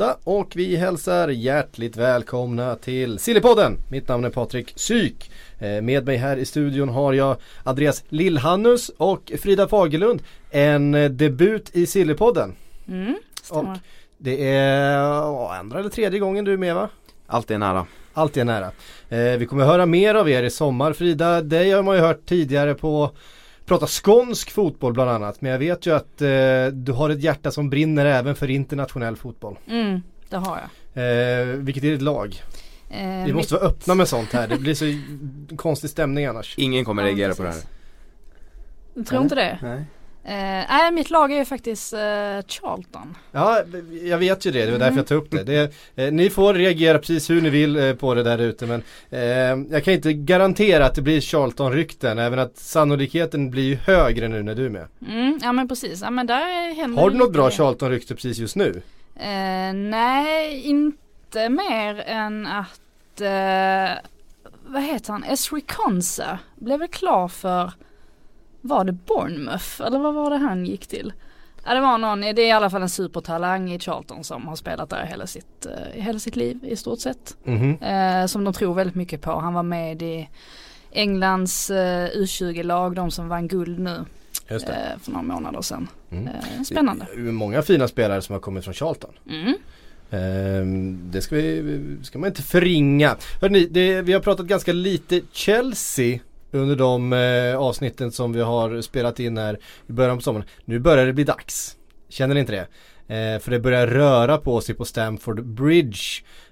Måndag och vi hälsar hjärtligt välkomna till Sillypodden. Mitt namn är Patrik Syk. Eh, Med mig här i studion har jag Andreas Lillhannus och Frida Fagerlund. En eh, debut i Sillypodden. Mm, stämmer. Och det är andra eller tredje gången du är med va? Allt är nära. Allt är nära. Eh, vi kommer höra mer av er i sommar. Frida, dig har man ju hört tidigare på prata skånsk fotboll bland annat. Men jag vet ju att eh, du har ett hjärta som brinner även för internationell fotboll. Mm, det har jag. Eh, vilket är ditt lag? Eh, Vi måste mitt- vara öppna med sånt här. Det blir så konstig stämning annars. Ingen kommer Ja, reagera på det här. Jag tror inte det. Nej. Eh, nej, mitt lag är ju faktiskt eh, Charlton. Ja, jag vet ju det. Det var därför jag tog upp det. det eh, ni får reagera precis hur ni vill eh, på det där ute. Men eh, jag kan inte garantera att det blir Charlton-rykten. Även att sannolikheten blir ju högre nu när du är med. Mm, ja men precis. Ja men där händer Har du något bra. Charlton-rykte precis just nu? Eh, nej, inte mer än att eh, vad heter han? Esri Konsa blev väl klar för var det Bournemouth eller vad var det han gick till? Ja det var någon, det är i alla fall en supertalang i Charlton som har spelat där hela sitt, eh, hela sitt liv i stort sett. Mhm. Eh, som de tror väldigt mycket på. Han var med i Englands eh, U20-lag, de som vann guld nu Just eh, för några månader sedan. Mm. Eh, spännande. Många fina spelare som har kommit från Charlton. Mm. Ehm, det ska, vi, ska man inte förringa. Hörrni, det, vi har pratat ganska lite Chelsea under de eh, avsnitten som vi har spelat in här i början på sommaren. Nu börjar det bli dags. Känner ni inte det? Eh, för det börjar röra på sig på Stamford Bridge.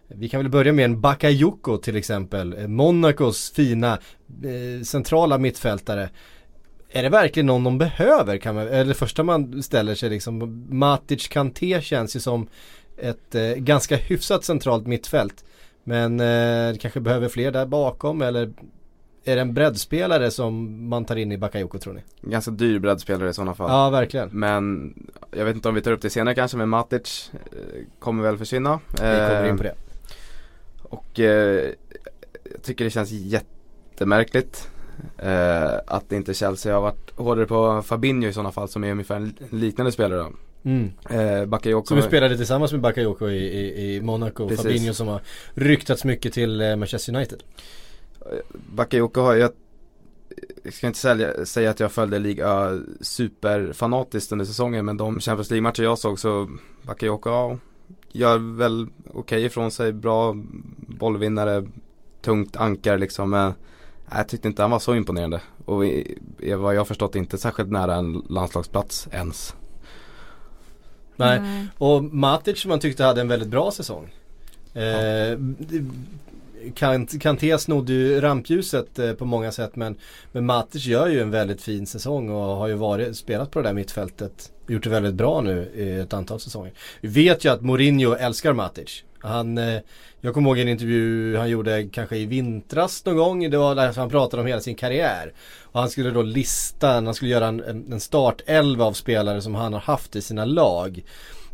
Vi kan väl börja med en Bakayoko till exempel. Eh, Monacos fina eh, centrala mittfältare. Är det verkligen någon de behöver? Kan man, eller det första man ställer sig liksom, Matic Kanté känns ju som ett eh, ganska hyfsat centralt mittfält. Men eh, kanske behöver fler där bakom eller är det en breddspelare som man tar in i Bakayoko tror ni? Ganska dyr breddspelare i sådana fall. Ja, verkgen. Men jag vet inte om vi tar upp det senare kanske men Matic eh, kommer väl försvinna. Vi kommer Eh, in på det. Och eh, jag tycker det känns jättemärkligt eh, att inte Chelsea har varit hårdare på Fabinho i sådana fall som är ungefär en liknande spelare då. Mm. Eh, Bakayoko Som vi spelade tillsammans med Bakayoko i, i, i Monaco. Precis. Fabinho som har ryktats mycket till eh, Manchester United. Bakayoko har jag jag ska inte sälja, säga att jag följde liga superfanatiskt under säsongen men de Champions League-matcher jag såg så Bakayoko ja, gör väl okej ifrån sig, bra bollvinnare, tungt ankar liksom men jag tyckte inte han var så imponerande och vad jag förstått inte särskilt nära en landslagsplats ens. Nej. Nej. Och Matic som man tyckte hade en väldigt bra säsong. Eh, Kant- Kanté snodde ju rampljuset eh, på många sätt men, men Matic gör ju en väldigt fin säsong och har ju varit, spelat på det där mittfältet. Gjort det väldigt bra nu i ett antal säsonger. Vi vet ju att Mourinho älskar Matic. Han, eh, jag kommer ihåg en intervju han gjorde kanske i vintras någon gång. Det var där han pratade om hela sin karriär. Och han skulle då lista, han skulle göra en, en en startelva av spelare som han har haft i sina lag.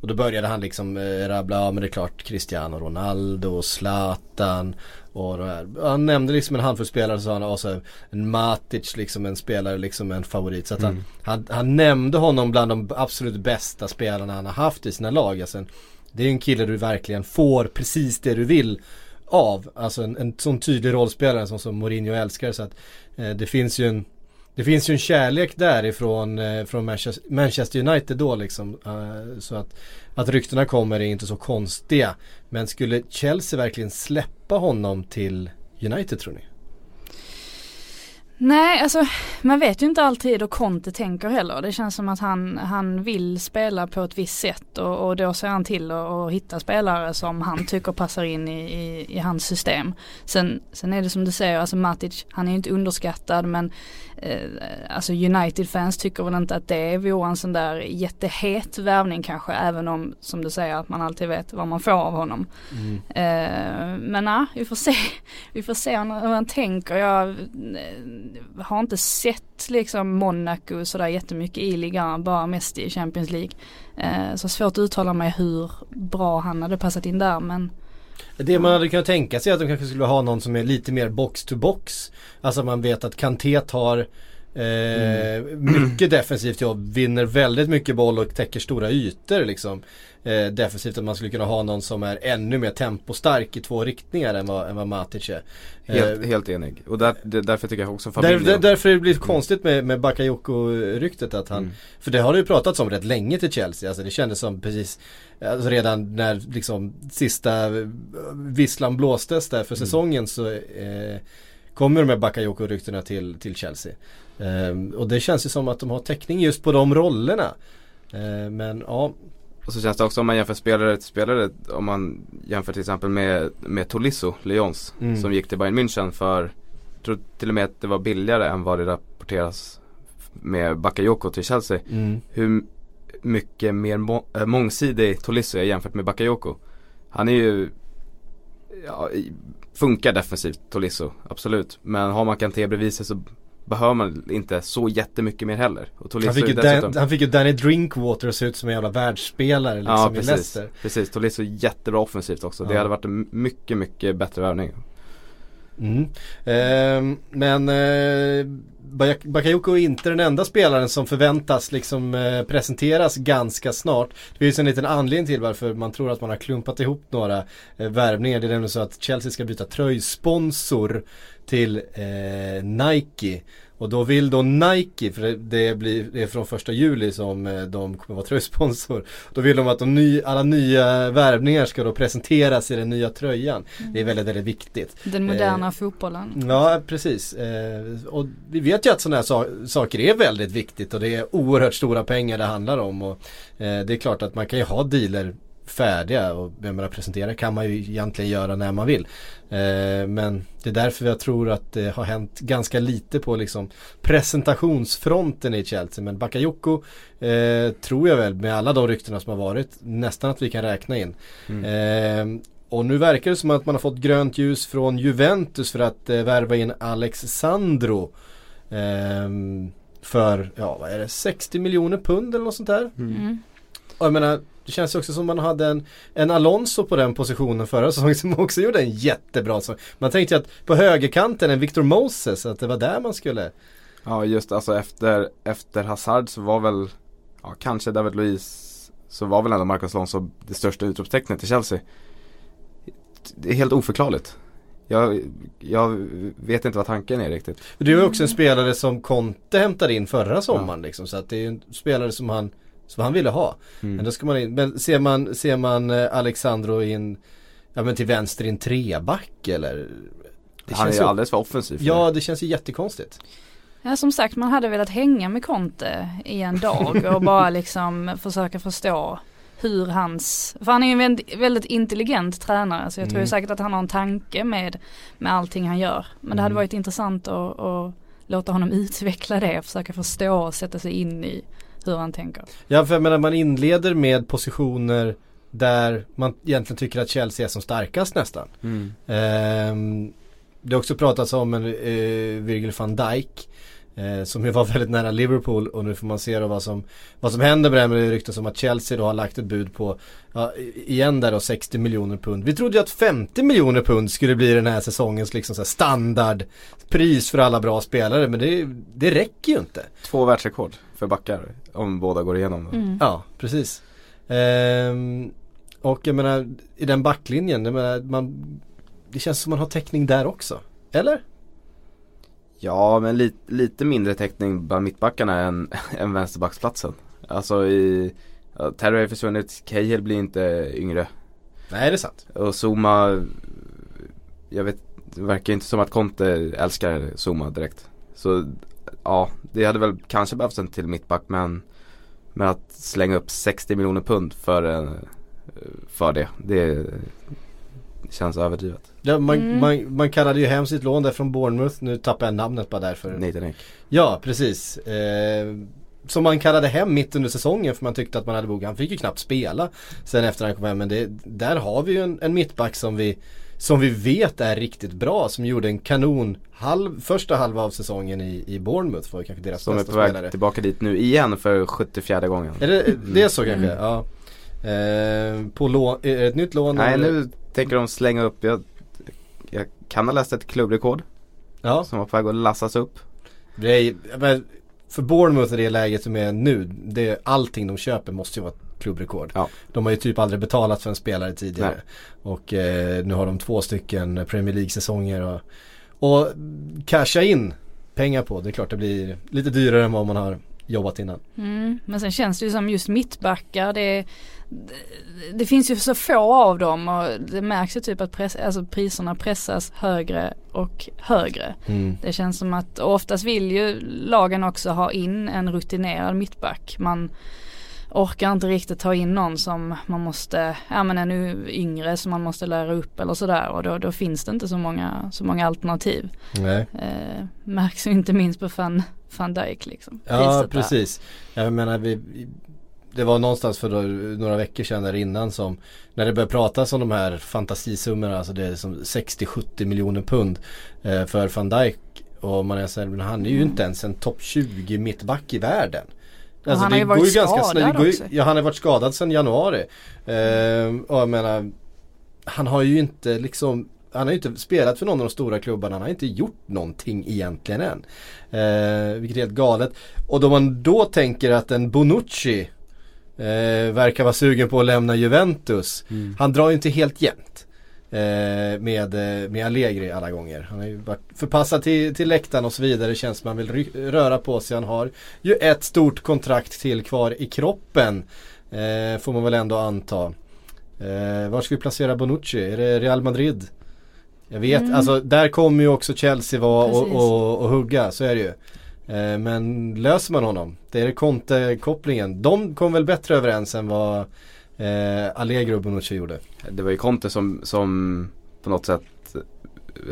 Och då började han liksom eh, rabbla, ja men det är klart Cristiano Ronaldo, Zlatan och. Han nämnde liksom en handfull spelare så sa han, och så en Matic liksom en spelare, liksom en favorit. Så att han, han, han nämnde honom bland de absolut bästa spelarna han har haft i sina lag. Alltså, det är en kille du verkligen får precis det du vill av. Alltså en, en sån tydlig rollspelare som, som Mourinho älskar. Så att eh, det finns ju en det finns ju en kärlek därifrån eh, från Manchester, United då liksom. Eh, så att, att ryktena kommer är inte så konstiga. Men skulle Chelsea verkligen släppa honom till United tror ni? Nej, alltså man vet ju inte alltid hur Conte tänker heller. Det känns som att han, han vill spela på ett visst sätt och, och då ser han till att hitta spelare som han tycker passar in i, i, i hans system. Sen, sen är det som du säger, alltså Matic, han är ju inte underskattad men eh, alltså United-fans tycker väl inte att det vore en sån där jättehet värvning kanske även om som du säger att man alltid vet vad man får av honom. Mm. Eh, men nej, vi får se. Vi får se hur han tänker. Jag har inte sett liksom Monaco sådär jättemycket i ligan, bara mest i Champions League. Eh, så svårt att uttala mig hur bra han hade passat in där men Det man hade kunnat tänka sig är att de kanske skulle ha någon som är lite mer box to box. Alltså man vet att Kanté tar eh, mycket defensivt jobb, vinner väldigt mycket boll och täcker stora ytor liksom. Eh, defensivt att man skulle kunna ha någon som är ännu mer tempostark i två riktningar än vad, än vad Matic är. Helt, Eh, helt enig. Och där, därför tycker jag också där, Fabinho. där, därför det blir konstigt med, med Bakayoko-ryktet att han Mm. För det har det ju pratats om rätt länge till Chelsea, alltså det kändes som precis alltså Redan när liksom sista visslan blåstes där för säsongen så eh, Kommer de med Bakayoko-ryktena till, till Chelsea Ehm, Och det känns ju som att de har täckning just på de rollerna Ehm, Men ja, Och så känns det också om man jämför spelare till spelare, om man jämför till exempel med, med Tolisso, Lyons, Mm. som gick till Bayern München för, jag tror till och med att det var billigare än vad det rapporteras med Bakayoko till Chelsea. mm, Hur mycket mer må, äh, mångsidig Tolisso är jämfört med Bakayoko. Han är ju, ja, funkar defensivt Tolisso, absolut. Men har man Kanté bredvid sig så behöver man inte så jättemycket mer heller. Han, fick ju dessutom, Dan, han fick ju Danny Drinkwater att se ut som en jävla världsspelare liksom Ja i precis, Leicester precis. Tolisso är jättebra offensivt också. Det Ja. hade varit en mycket, mycket bättre värvning. Mm. Ehm, men eh, Bak- Bakayoko är inte den enda spelaren som förväntas liksom eh, presenteras ganska snart. Det finns en liten anledning till varför man tror att man har klumpat ihop några eh, värvningar. Det är nämligen så att Chelsea ska byta tröjsponsor till eh, Nike. Och då vill då Nike, för det, blir, det är från första juli som eh, de kommer vara tröjsponsor. Då vill de att de ny, alla nya värvningar ska då presenteras i den nya tröjan. Det är väldigt, väldigt viktigt. den moderna Eh, fotbollen. Ja, precis. Eh, och vi vet ju att sådana här sa- saker är väldigt viktigt och det är oerhört stora pengar det handlar om. Och, eh, det är klart att man kan ju ha dealer färdiga och jag menar presentera kan man ju egentligen göra när man vill. Eh, men det är därför jag tror att det har hänt ganska lite på liksom presentationsfronten i Chelsea. Men Bakayoko eh, tror jag väl med alla de ryktena som har varit nästan att vi kan räkna in. Eh, och nu verkar det som att man har fått grönt ljus från Juventus för att eh, värva in Alexandro. ehm, för, ja vad är det, 60 miljoner pund eller något sånt där. Mm. Och jag menar, det känns ju också som man hade en, en Alonso på den positionen förra säsongen som också gjorde en jättebra säsong. Man tänkte ju att på högerkanten en Victor Moses, att det var där man skulle. Ja just alltså efter, efter Hazard så var väl, ja kanske David Luiz så var väl ändå Marcus Alonso det största utropstecknet i Chelsea. Det är helt oförklarligt. Jag, jag vet inte vad tanken är riktigt. Det var ju också en spelare som Conte hämtade in förra sommaren liksom. Så att det är en spelare som han, som han ville ha. Mm. Men då ska man in, men ser man, ser man eh, Alexandro in, ja men till vänster i en treback eller? Det Han är känns ju ju, alldeles för offensiv för ja det. det känns ju jättekonstigt. Ja som sagt man hade velat hänga med Conte i en dag och bara liksom försöka förstå hur hans, för han är ju en väldigt, intelligent tränare så jag tror Mm. säkert att han har en tanke med, med allting han gör. Men det hade Mm. varit intressant att, att låta honom utveckla det och försöka förstå och sätta sig in i hur han tänker. Ja för jag menar man inleder med positioner där man egentligen tycker att Chelsea är som starkast nästan. Mm. Ehm, det har också pratats om en eh, Virgil van Dijk eh, som ju var väldigt nära Liverpool och nu får man se då vad som, vad som händer med det här med det ryktas om att Chelsea då har lagt ett bud på, ja, igen där då 60 miljoner pund. Vi trodde ju att 50 miljoner pund skulle bli den här säsongens liksom så här standardpris för alla bra spelare men det, det räcker ju inte. Två världsrekord för backar om båda går igenom. Mm. Ja, precis. Ehm, och jag menar i den backlinjen, jag menar, man, det känns som man har täckning där också. Eller? Ja men li, lite mindre täckning bland mittbackarna än, än vänsterbacksplatsen. Alltså i, ja, Terry har försvunnit, Cahill blir inte yngre. Nej det är sant. Och Zuma, jag vet, det verkar inte som att Conte älskar Zuma direkt. Så ja, det hade väl kanske behövts en till mittback men Men att slänga upp 60 miljoner pund för, eh, för det, det känns överdrivet. Ja, man, Mm. man, man kallade ju hem sitt lån där från Bournemouth, nu tappar jag namnet bara därför. Nathan Ek. Ja, precis. Eh, som man kallade hem mitt under säsongen för man tyckte att man hade bok. Han fick ju knappt spela sen efter han kom hem. Men det, där har vi ju en, en mittback som vi, som vi vet är riktigt bra. Som gjorde en kanon halv, första halva av säsongen i, i Bournemouth. Var kanske deras Som är bästa på väg spelare. tillbaka dit nu igen för 74 gången. Är det, det är så Mm. kanske? Ja. Eh, på lån, är det ett nytt lån? Nej eller? nu tänker de slänga upp, jag, jag kan ha läst ett klubbrekord Ja. som var på väg att lassas upp. Det är, för Bournemouth i det läget som är nu, det är, allting de köper måste ju vara klubbrekord. Ja. De har ju typ aldrig betalat för en spelare tidigare. Nej. Och eh, nu har de två stycken Premier League-säsonger och, och casha in pengar på. Det är klart det blir lite dyrare än vad man har jobbat innan. Mm, men sen känns det ju som just mittbackar det, det, det finns ju så få av dem och det märks ju typ att press, alltså priserna pressas högre och högre. Det känns som att och oftast vill ju lagen också ha in en rutinerad mittback. Man orkar inte riktigt ta in någon som man måste, ja men är nu yngre som man måste lära upp eller sådär och då, då finns det inte så många, så många alternativ. Nej. Eh, märks ju inte minst på van, van Dijk liksom. Ja Priset där. precis. Jag menar vi, det var någonstans för då, några veckor sedan där innan som när det började pratas om de här fantasisummorna, alltså det är som 60-70 miljoner pund eh, för van Dijk och man är såhär, men han är ju inte ens en topp 20 mittback i världen. Alltså, han har ju varit skadad ju, också. Ja han har varit skadad sedan januari. Eh, och jag menar Han har ju inte liksom han har ju inte spelat för någon av de stora klubbarna. Han har inte gjort någonting egentligen än. Eh, vilket är helt galet. Och då man då tänker att en Bonucci eh, verkar vara sugen på att lämna Juventus. Han drar ju inte helt jämnt. Eh, med, eh, med Allegri alla gånger. Han har ju varit förpassad till, till läktaren och så vidare. Det känns som han vill röra på sig. Han har ju ett stort kontrakt till kvar i kroppen. Eh, får man väl ändå anta. Eh, var ska vi placera Bonucci? Är det Real Madrid? Jag vet, Mm. alltså där kommer ju också Chelsea vara och, och, och hugga, så är det ju. Eh, men löser man honom, det är det Conte-kopplingen. De kom väl bättre överens än vad eh, Allegro och Bonucci gjorde. Det var ju Conte som, som på något sätt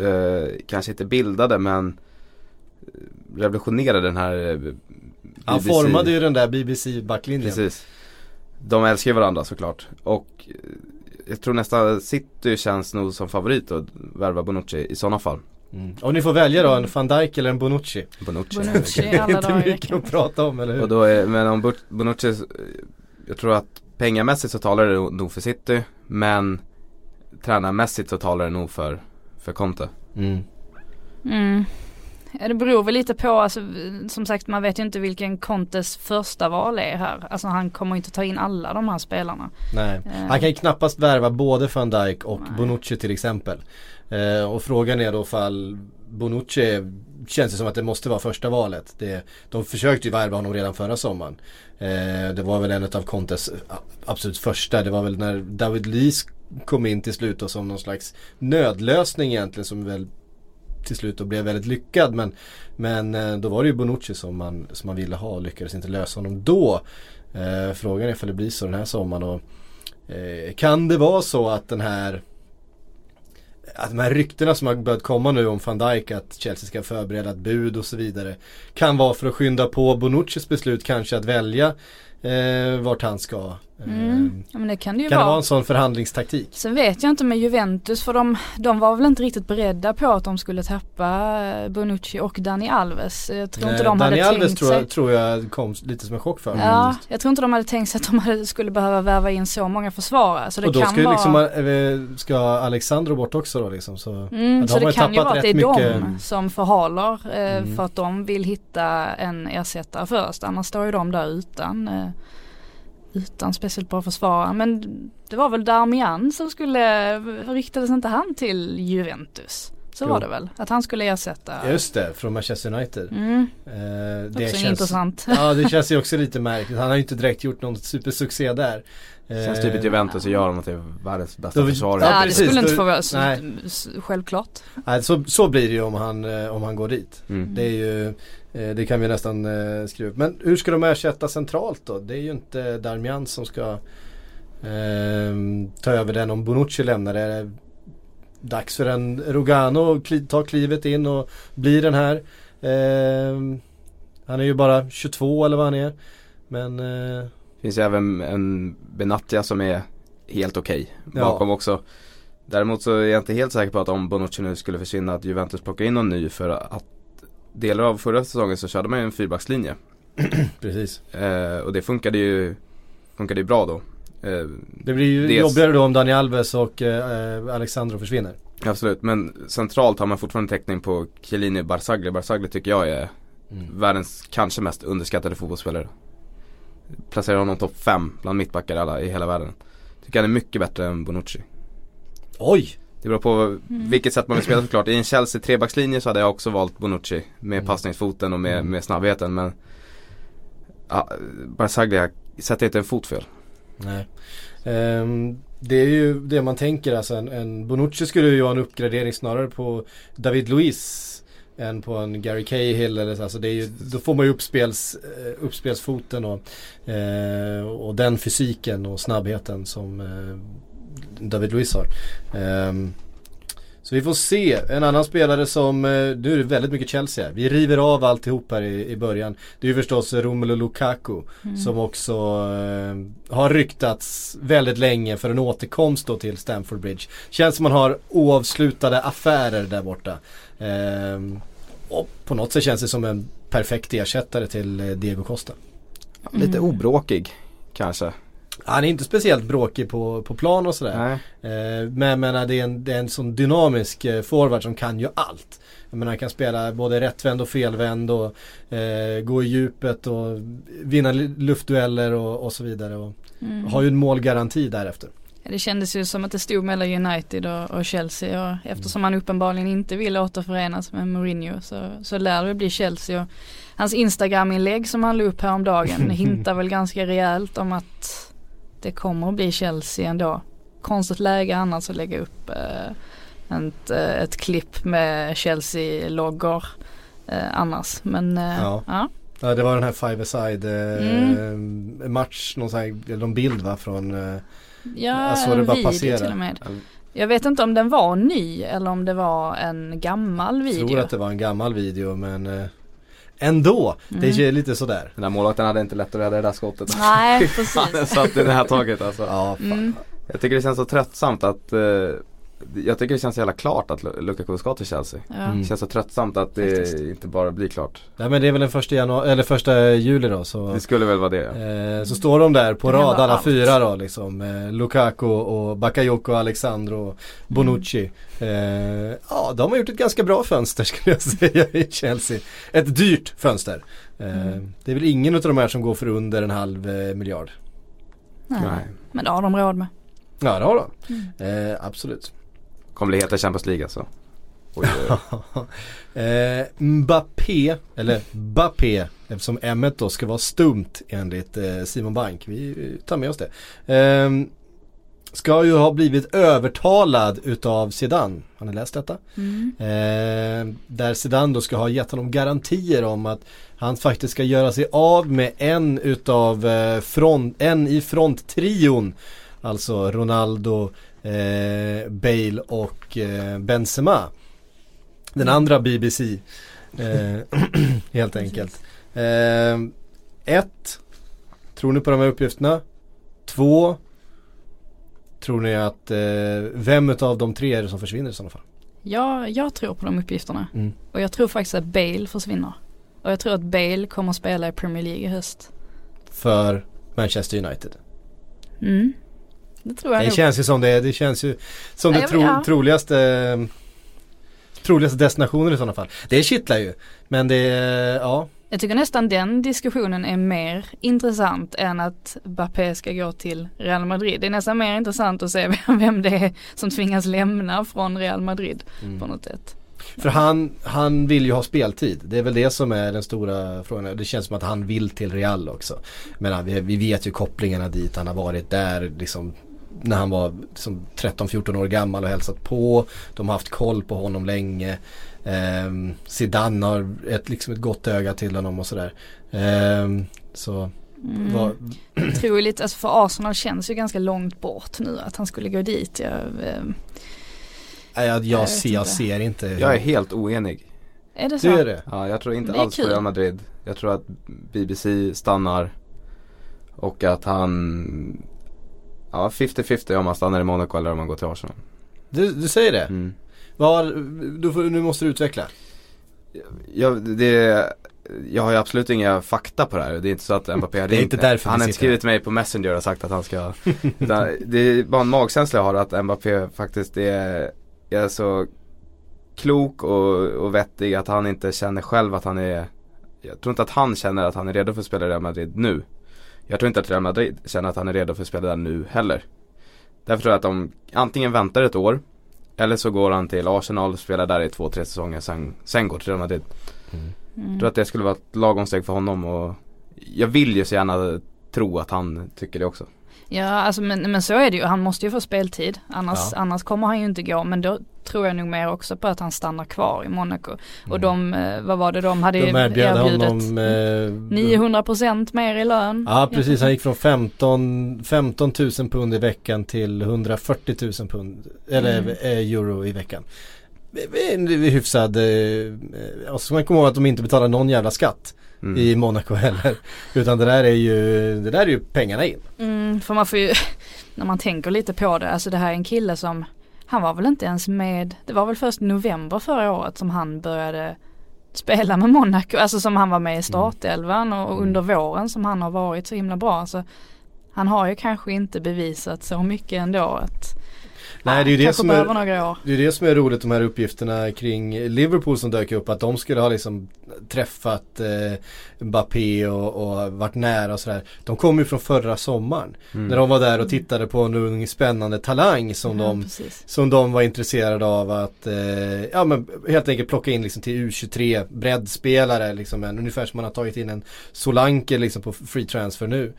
eh, kanske inte bildade men revolutionerade den här eh, Han BBC. formade ju den där BBC-backlinjen. Precis. De älskar ju varandra såklart och eh, jag tror nästan City känns nog som favorit att värva Bonucci i sådana fall. Mm. Och ni får välja då, en van Dijk eller en Bonucci. Bonucci. Bonucci Det är alla inte dagar mycket att prata om, eller hur? Och då är, men om Bonucci, eh, jag tror att pengamässigt så talar det nog för City men tränarmässigt så talar det nog för, för Conte. Mm. Mm. Ja, det beror väl lite på, alltså, som sagt man vet ju inte vilken Contes första val är här. Alltså han kommer ju inte ta in alla de här spelarna. Nej, Eh. han kan ju knappast värva både van Dijk och Nej. Bonucci till exempel. Eh, och frågan är då fall Bonucci känns det som att det måste vara första valet. Det, de försökte ju värva honom redan förra sommaren. Eh, det var väl en av Contes absolut första. Det var väl när David Lees kom in till slut och som någon slags nödlösning egentligen som väl till slut och blev väldigt lyckad. Men, men eh, då var det ju Bonucci som man, som man ville ha och lyckades inte lösa honom då. Eh, frågan är ifall det blir så den här sommaren. Och, eh, kan det vara så att den här att de här ryktena som har börjat komma nu om van Dijk att Chelsea ska förbereda ett bud och så vidare kan vara för att skynda på Bonuccis beslut kanske att välja eh, vart han ska. Eh, Mm. Ja, men det kan det ju Kan det vara. vara en sån förhandlingstaktik? Sen vet jag inte med Juventus för de, de var väl inte riktigt beredda på att de skulle tappa eh, Bonucci och Dani Alves. Jag tror inte Eh, de Dani hade Alves tänkt tror sig. jag, tror jag kom lite som en chock för dem. Ja, jag tror inte de hade tänkt sig att de hade, skulle behöva värva in så många försvarare. Så det och då kan ska, vara... liksom, eh, ska Alexandro bort också då liksom. Så, Mm, Ja, så det kan ju vara att det är rätt de mycket- som förhalar eh, Mm. för att de vill hitta en ersättare först. Annars står ju de där utan, eh, utan speciellt bra försvarare. Men det var väl Darmian som skulle, riktades inte han till Juventus? Så Jo. var det väl? Att han skulle ersätta. Just det, från Manchester United. Mm, Eh, också intressant. Ja det känns ju också lite märkligt. Han har ju inte direkt gjort någon supersuccé där. Känns Eh, typiskt Juventus och gör honom till världens bästa Då- försvarare. Ja, det skulle inte få vara s- nej. s- självklart. Nej, så, så blir det ju om han, eh, om han går dit. Mm. Det är ju, eh, det kan vi nästan eh, skriva upp. Men hur ska de ersätta centralt då? Det är ju inte Darmian som ska ehm, ta över den om Bonucci lämnar. Det är dags för en Rogano att ta klivet in och bli den här. Ehm, han är ju bara 22 eller vad han är. Men eh, Finns ju även en Benatia som är helt okej Ja. bakom också. Däremot så är jag inte helt säker på att om Bonucci nu skulle försvinna att Juventus plockar in någon ny för att delar av förra säsongen så körde man ju en fyrbackslinje. precis. Eh, och det funkade ju, funkade ju bra då. Eh, Det blir ju Dels- jobbigare då om Dani Alves och eh, Alexandro försvinner. absolut, men centralt har man fortfarande täckning på Chiellini Barzagli. Barzagli tycker jag är världens kanske mest underskattade fotbollsspelare. Placerar honom topp 5 bland mittbackar alla i hela världen. Tycker han är mycket bättre än Bonucci. Oj! Det beror på vilket sätt man vill spela såklart. I en Chelsea trebackslinje så hade jag också valt Bonucci med Mm. passningsfoten och med, med snabbheten men ja, Barzagli jag sätter inte en fot fel. Nej. Ehm, det är ju det man tänker alltså en, en Bonucci skulle ju ha en uppgradering snarare på David Luiz än på en Gary Cahill eller så. Alltså det är ju, då får man ju uppspels, eh, uppspelsfoten och, eh, och den fysiken och snabbheten som eh, David Luiz har. Ehm, så vi får se. En annan spelare som, eh, nu är det väldigt mycket Chelsea här. Vi river av alltihop här i, i början. Det är ju förstås Romelu Lukaku. Som också eh, har ryktats väldigt länge för en återkomst då till Stamford Bridge. Känns som man har oavslutade affärer där borta. Ehm, och på något sätt känns det som en perfekt ersättare till eh, Diego Costa. Lite Mm. obråkig kanske. Han är inte speciellt bråkig på, på plan och sådär. Nej. Eh, men jag menar det är en, det är en sån dynamisk eh, forward som kan ju allt. Jag menar han kan spela både rättvänd och felvänd och eh, gå i djupet och vinna luftdueller och, och så vidare. Och Mm. har ju en målgaranti därefter. Det kändes ju som att det stod mellan United och, och Chelsea och eftersom han uppenbarligen inte vill återförenas med Mourinho så, så lär det bli Chelsea och hans Instagram-inlägg som han la upp häromdagen hintar väl ganska rejält om att det kommer att bli Chelsea ändå. Konstigt läge annars att lägga upp eh, ett, eh, ett klipp med Chelsea-loggor eh, annars. Men eh, Ja. ja. Ja, det var den här five aside eh, Mm. match, någon här, någon bild va från eh, Ja, Jag såg det en bara video passera. till och med. Jag vet inte om den var ny eller om det var en gammal video. tror att det var en gammal video men ändå. Det Mm. är lite sådär. Den där målvakten hade inte lätt att rädda det där skottet. Nej, Han precis. satt i det här taget alltså. Ja, fan. Mm. Jag tycker det känns så tröttsamt att eh, Jag tycker det känns så jävla klart att Lu- Lukaku ska till Chelsea. Ja. Mm. Det känns så tröttsamt att det Faktiskt. inte bara blir klart. Nej men det är väl den första januari, eller första juli då så Det skulle väl vara det. ja. Eh, så står de där på rad alla allt. fyra då liksom. Eh, Lukaku och Bakayoko, Alexandro och Bonucci. Eh, ja, de har gjort ett ganska bra fönster skulle jag säga i Chelsea. Ett dyrt fönster. Eh, Mm. Det är väl ingen av de här som går för under en halv eh, miljard. Nej. Nej. Men det har de råd med. Ja, det har de. Mm. Eh, absolut. Kommer bli heta Champions League alltså. Oj, eh, Mbappé, eller Bappé, eftersom M då ska vara stumt enligt eh, Simon Bank. Vi vi tar med oss det. Ehm, ska ju ha blivit övertalad utav Zidane. Har ni läst detta? Mm. Eh, där Zidane då ska ha gett honom garantier om att han faktiskt ska göra sig av med en utav eh, front, en i fronttrion. Alltså Ronaldo, eh, Bale och eh, Benzema. Den andra BBC. Eh, helt enkelt. Eh, ett. Tror ni på de här uppgifterna? Två. Tror ni att eh, vem utav de tre är det som försvinner i sådana fall? Ja, jag tror på de uppgifterna. Mm. Och jag tror faktiskt att Bale försvinner. Och jag tror att Bale kommer att spela i Premier League i höst. För Manchester United. Mm. Det tror jag Det nog. känns ju som det, det känns ju som Ja, det tro, ja. troligaste Troligaste destinationen i sådana fall. Det kittlar ju. Men det, ja. Jag tycker nästan den diskussionen är mer intressant än att Bappé ska gå till Real Madrid. Det är nästan mer intressant att se vem, vem det är som tvingas lämna från Real Madrid på något sätt. För han, han vill ju ha speltid. Det är väl det som är den stora frågan. Det känns som att han vill till Real också. Men vi, vi vet ju kopplingarna dit. Han har varit där liksom när han var liksom 13-14 år gammal och hälsat på. De har haft koll på honom länge. Um, Zidane har ett, liksom ett gott öga till honom och sådär. Um, så Mm. ju lite, alltså för Arsenal känns ju ganska långt bort nu att han skulle gå dit. Jag, eh, nej, jag, jag, ser, jag inte. ser inte. Jag är helt oenig. är det så? Du är det? Ja, jag tror inte alls på kul. Real Madrid. Jag tror att BBC stannar och att han Ja, 50-50 om han stannar i Monaco eller om han går till Arsenal. Du, du säger det? Mm. Vad, du, får- nu måste du utveckla. Jag, det, jag har ju absolut inga fakta på det här. Det är inte så att Mbappé har Det är ringt- inte därför Han har inte skrivit till mig på Messenger och sagt att han ska utan Det är bara en magkänsla jag har att Mbappé faktiskt är, är så klok och, och vettig att han inte känner själv att han är Jag tror inte att han känner att han är redo för att spela i Real Madrid nu. Jag tror inte att Real Madrid känner att han är redo för att spela där nu heller. Därför tror jag att de antingen väntar ett år eller så går han till Arsenal och spelar där i två, tre säsonger sen, sen går till Real Madrid. Mm. Jag tror att det skulle vara ett lagom steg för honom och jag vill ju så gärna tro att han tycker det också. Ja alltså men, men så är det ju, han måste ju få speltid. Annars, Ja. annars kommer han ju inte gå. Men då tror jag nog mer också på att han stannar kvar i Monaco. Och Mm. de, eh, vad var det de hade De erbjudit? honom eh, 900% mer i lön. Ja precis, han gick från 15, 15 000 pund i veckan till 140 000 pund, eller Mm. eh, euro i veckan. En hyfsad, eh, och så ska man komma ihåg att de inte betalar någon jävla skatt Mm. i Monaco heller. Utan det där är ju, det där är ju pengarna in. Mm, för man får ju, när man tänker lite på det, alltså det här är en kille som, han var väl inte ens med, det var väl först november förra året som han började spela med Monaco, alltså som han var med i startelvan och Mm. under våren som han har varit så himla bra. Så han har ju kanske inte bevisat så mycket ändå att Nej det är ju det som är, det är det som är roligt de här uppgifterna kring Liverpool som dök upp. Att de skulle ha liksom träffat eh, Mbappé och, och varit nära och sådär. De kom ju från förra sommaren. Mm. När de var där och tittade på en ung spännande talang som Ja, de precis. som de var intresserade av att eh, ja, men helt enkelt plocka in liksom till U23 breddspelare liksom, en, ungefär som man har tagit in en Solanke liksom på free transfer nu.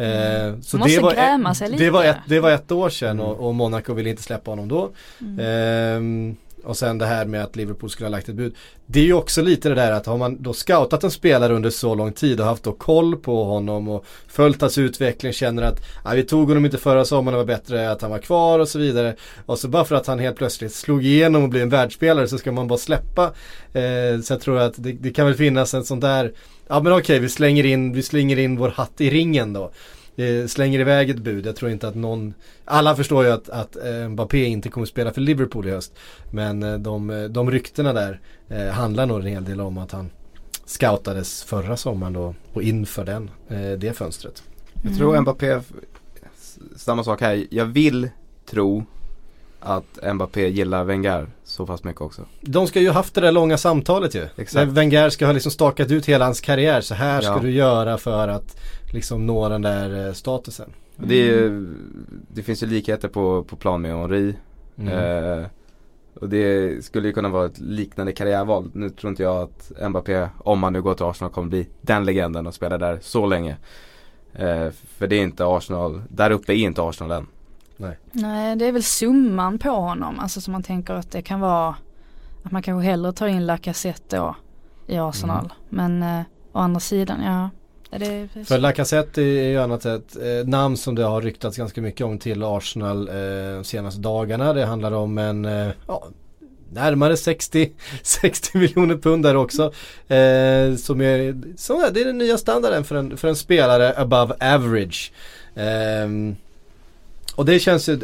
Eh, så måste det var, gräma sig det, lite. var ett, det var ett år sedan och, och Monaco ville inte släppa honom då. Mm. Och sen det här med att Liverpool skulle ha lagt ett bud. Det är ju också lite det där att har man då scoutat en spelare under så lång tid och haft då koll på honom och följt hans utveckling, känner att "Ah, vi tog honom inte förra sommaren, det var bättre att han var kvar och så vidare. Och så bara för att han helt plötsligt slog igenom och blev en världsspelare så ska man bara släppa. Eh, så jag tror att det, det kan väl finnas en sån där, ja men okej vi slänger in, vi slänger in vår hatt i ringen då. Eh, slänger iväg ett bud. Jag tror inte att någon, alla förstår ju att, att eh, Mbappé inte kommer spela för Liverpool i höst. Men eh, de, eh, de ryktena där eh, handlar nog en hel del om att han scoutades förra sommaren då och inför den, eh, det fönstret. Jag tror Mm. Mbappé, samma sak här. Jag vill tro att Mbappé gillar Wenger så pass mycket också. De ska ju haft det där långa samtalet ju. Exakt. Wenger ska ha liksom stakat ut hela hans karriär. Så här ska Ja. du göra för att liksom nå den där eh, statusen. Och Det, är, ju- det finns ju likheter på, på plan med Henri. Mm. Eh, och det skulle ju kunna vara ett liknande karriärval. Nu tror inte jag att Mbappé, om han nu går till Arsenal, kommer bli den legenden och spela där så länge. Eh, för det är inte Arsenal, där uppe är inte Arsenal än. Nej det är väl summan på honom, alltså som man tänker att det kan vara att man kanske hellre tar in Lacazette då i Arsenal. Men eh, å andra sidan, ja är Det För Lacazette är ju annat ett eh, namn som det har ryktats ganska mycket om till Arsenal eh, de senaste dagarna. Det handlar om en, eh, ja, närmare 60, 60 miljoner pund där också. Eh, som är, som är, det är den nya standarden för en, för en spelare above average. Ehm, och det känns ju,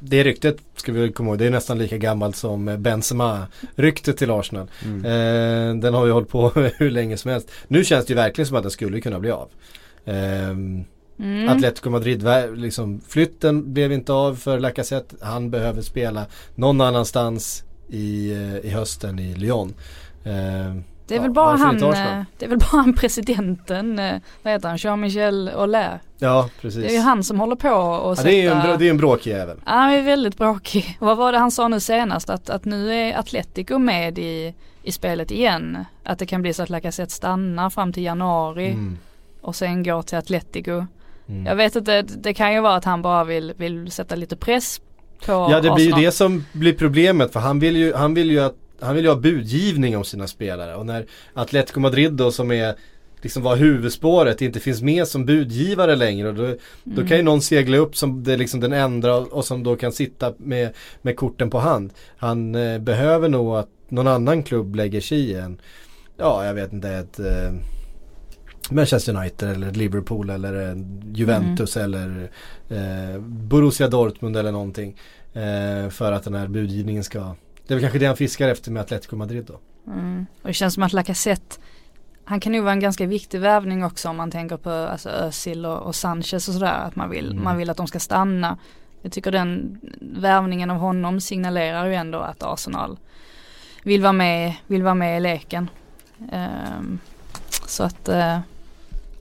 det, ryktet ska vi komma ihåg, det är nästan lika gammalt som Benzema-ryktet till Arsenal. Mm. Eh, den har ju hållit på hur länge som helst. Nu känns det ju verkligen som att den skulle kunna bli av. Ehm, mm. Atletico Madrid, liksom, flytten blev inte av för Lacazette. Han behöver spela någon annanstans i, eh, i hösten i Lyon. Ehm, Det är Ja, väl bara han, eh, det är väl bara han presidenten, eh, vad heter han, Jean-Michel Aulet. Ja, precis. Det är ju han som håller på och ja, sätta... det är ju en, det är en bråkig jävel. Ja, han är väldigt bråkig. Vad var det han sa nu senast? Att, att nu är Atletico med i, i spelet igen. Att det kan bli så att Lacazette stannar fram till januari Mm. och sen går till Atletico. Mm. Jag vet inte, det, det kan ju vara att han bara vill, vill sätta lite press på Ja det blir ju det som blir problemet för han vill ju, han vill ju att han vill ju ha budgivning om sina spelare och när Atletico Madrid då som är liksom var huvudspåret inte finns med som budgivare längre och då, då kan ju någon segla upp som det är liksom den enda och som då kan sitta med, med korten på hand. Han eh, behöver nog att någon annan klubb lägger sig i en, ja jag vet inte ett eh, Manchester United eller Liverpool eller Juventus eller eh, Borussia Dortmund eller någonting. Eh, för att den här budgivningen ska Det är väl kanske det han fiskar efter med Atletico Madrid då. Mm. Och det känns som att Lacazette han kan nog vara en ganska viktig värvning också om man tänker på alltså Özil och, och Sanchez och sådär. Att man vill, Mm. man vill att de ska stanna. Jag tycker den värvningen av honom signalerar ju ändå att Arsenal vill vara med, vill vara med i leken. Ehm, så att eh,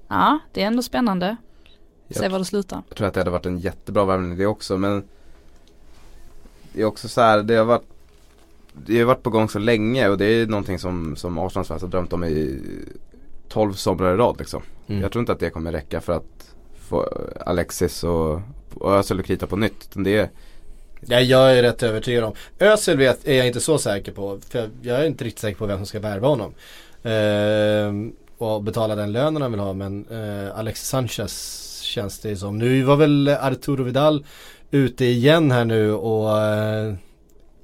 ja, det är ändå spännande. Se var det slutar. Jag tror att det hade varit en jättebra värvning det också men Det är också så här, det har varit Det har varit på gång så länge och det är någonting som, som Arsenals fans har drömt om i 12 somrar i rad liksom. Mm. Jag tror inte att det kommer räcka för att få Alexis och, och Özil att krita på nytt. Det är, Ja, jag är rätt övertygad om. Özil vet, är jag inte så säker på. För jag, jag är inte riktigt säker på vem som ska värva honom. Ehm, och betala den lönen han vill ha. Men eh, Alexis Sanchez känns det som. Nu var väl Arturo Vidal ute igen här nu och eh,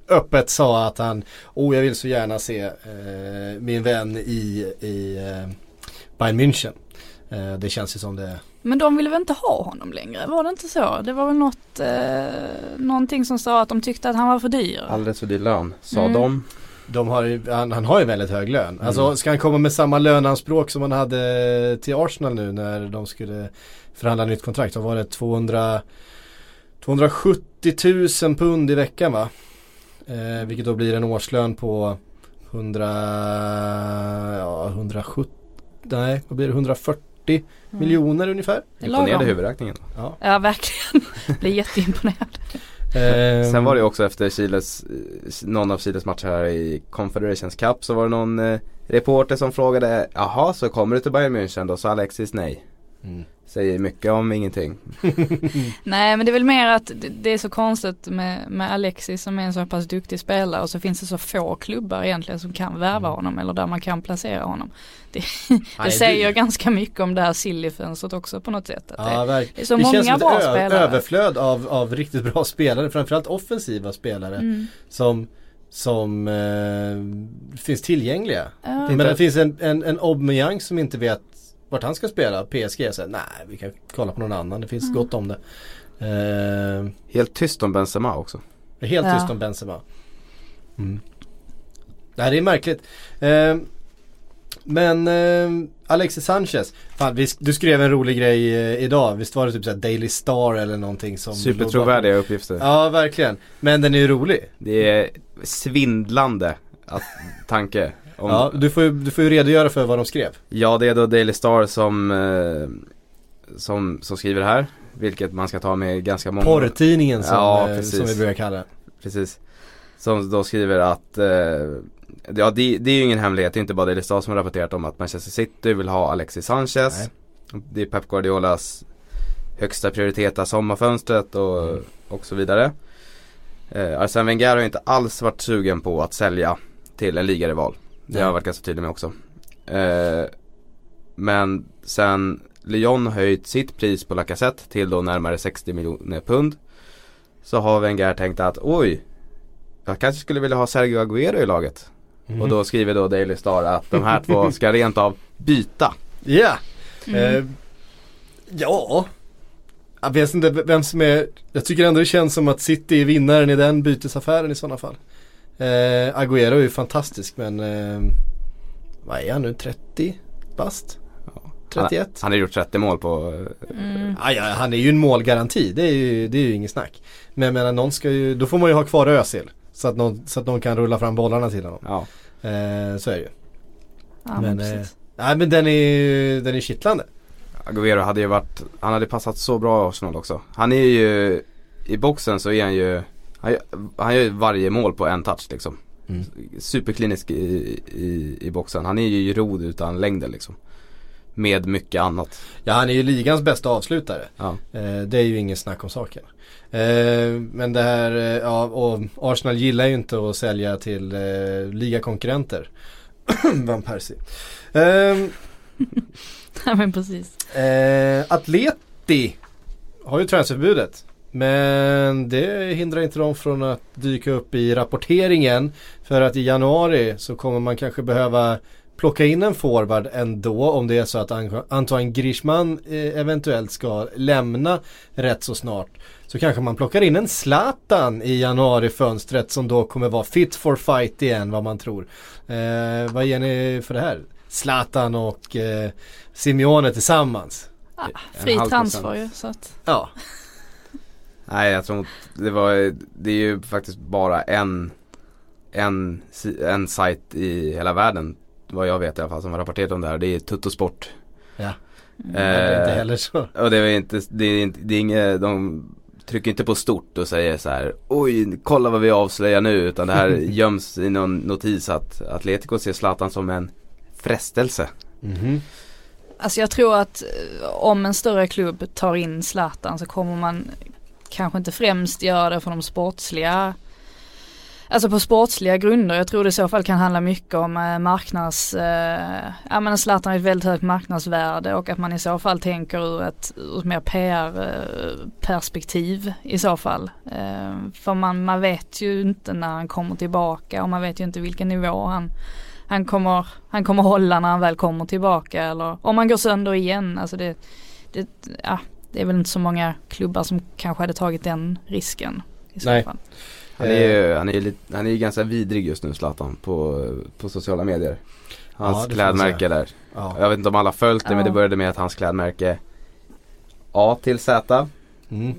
öppet sa att han, oh jag vill så gärna se eh, min vän i, i eh, Bayern München. Eh, det känns ju som det Men de ville väl inte ha honom längre? Var det inte så? Det var väl något, eh, någonting som sa att de tyckte att han var för dyr. alldeles för dyr lön. Sa Mm. de. De har, ju- han, han har ju väldigt hög lön. Alltså ska han komma med samma löneanspråk som han hade till Arsenal nu när de skulle förhandla nytt kontrakt. Då var det 200, 270 000 pund i veckan va? Eh, vilket då blir en årslön på 100, ja 170, nej vad blir det, 140 miljoner ungefär. Imponerade huvudräkningen. Ja. Ja verkligen. Blir jätteimponerad. Eh, Sen var det också efter Chiles, någon av Chiles matcher här i Confederations Cup så var det någon eh, reporter som frågade Jaha, så kommer du till Bayern München då? Så Alexis nej. Mm. Säger mycket om ingenting. Nej men det är väl mer att det, är så konstigt med, med Alexis som är en så pass duktig spelare och så finns det så få klubbar egentligen som kan värva honom eller där man kan placera honom. Det, det Nej, säger det- ganska mycket om det här Silly-fönstret också på något sätt. Att Ja, det, verkligen. det är så det många känns som bra ett spelare. överflöd av, av riktigt bra spelare, framförallt offensiva spelare Mm. som, som eh, finns tillgängliga. Ja. Men det finns en, en, en Aubameyang som inte vet vart han ska spela. PSG säger nej vi kan kolla på någon annan, det finns Mm. gott om det. Eh, Helt tyst om Benzema också. helt Ja. tyst om Benzema. Mm. Nej det är märkligt. Eh, men eh, Alexis Sanchez, fan, vi, du skrev en rolig grej eh, idag, visst var det typ såhär Daily Star eller någonting som Supertrovärdiga uppgifter. Ja verkligen, men den är ju rolig. Det är svindlande att, tanke. Om, Ja, du får, ju, du får ju redogöra för vad de skrev. Ja, det är då Daily Star som, eh, som, som skriver det här. Vilket man ska ta med ganska många Porrtidningen som, Ja, eh, som vi brukar kalla det. Precis. Som då skriver att eh, Ja det, det är ju ingen hemlighet, det är inte bara Daily Star som har rapporterat om att Manchester City vill ha Alexis Sanchez Nej. Det är Pep Guardiolas högsta prioritet av sommarfönstret och, Mm. och så vidare eh, Arsene Wenger har ju inte alls varit sugen på att sälja till en ligarival Det har jag varit ganska tydlig med också eh, Men sen Lyon höjt sitt pris på Lacazette till då närmare 60 miljoner pund Så har Wenger tänkt att oj Jag kanske skulle vilja ha Sergio Aguero i laget Mm. Och då skriver då Daily Star att de här två ska rent av byta Ja. Mm. Eh, ja. Jag vet inte vem som är, jag tycker ändå det känns som att City är vinnaren i den bytesaffären i sådana fall. Eh, Agüero är ju fantastisk men eh, vad är han nu, 30 bast? 31? Han har gjort 30 mål på Mm. Ah, ja, han är ju en målgaranti, det är ju, det är ju inget snack. Men jag menar någon ska ju, då får man ju ha kvar Özil. Så att någon, så att någon kan rulla fram bollarna till honom. Ja, Eh, så är det ju. Ja, men, Men, eh. Nej men den är, den är kittlande. Aguero hade ju varit, han hade passat så bra i Arsenal också. Han är ju, i boxen så är han ju, han, gör- han gör ju varje mål på en touch liksom. Mm. Superklinisk i, i, i boxen. Han är ju rod utan längden liksom. Med mycket annat. Ja han är ju ligans bästa avslutare. Ja. Eh, det är ju ingen snack om saken. Eh, men det här, eh, ja och Arsenal gillar ju inte att sälja till ligakonkurrenter. Van Persie. Eh, Ja men precis. Atleti har ju transferförbudet. Men det hindrar inte dem från att dyka upp i rapporteringen. För att i januari så kommer man kanske behöva plocka in en forward ändå om det är så att An- Antoine Griezmann eh, eventuellt ska lämna rätt så snart. Så kanske man plockar in en Zlatan i januarifönstret som då kommer vara fit for fight igen vad man tror. Eh, vad ger ni för det här? Zlatan och eh, Simeone tillsammans. En fri transfer ju så att. Ja. Nej jag tror inte, det var, det är ju faktiskt bara en, en, en sajt i hela världen. Vad jag vet i alla fall som har rapporterat om det här. Det är Tuttosport. Ja. Mm. Det är inte Eh, heller så. Och det är inte, det är inte, det är inget, de trycker inte på stort och säger så här Oj, kolla vad vi avslöjar nu. Utan det här göms i någon notis att Atletico ser Zlatan som en frestelse. Mhm. Alltså jag tror att eh, om en större klubb tar in Zlatan så kommer man kanske inte främst göra det för de sportsliga Alltså på sportsliga grunder. Jag tror det i så fall kan handla mycket om eh, marknads, eh, ja men Zlatan har ett väldigt högt marknadsvärde och att man i så fall tänker ur ett, ur ett mer PR-perspektiv eh, i så fall. Eh, för man, man vet ju inte när han kommer tillbaka och man vet ju inte vilken nivå han, han, kommer, han kommer hålla när han väl kommer tillbaka eller om han går sönder igen. Alltså det, det, ja, det är väl inte så många klubbar som kanske hade tagit den risken. I så Nej. fall. Han är ju, han är lite, han är ganska vidrig just nu Zlatan på, på sociala medier. Hans Ja, klädmärke där. Ja. Jag vet inte om alla följt det men Ja. det började med att hans klädmärke A till Z Mm.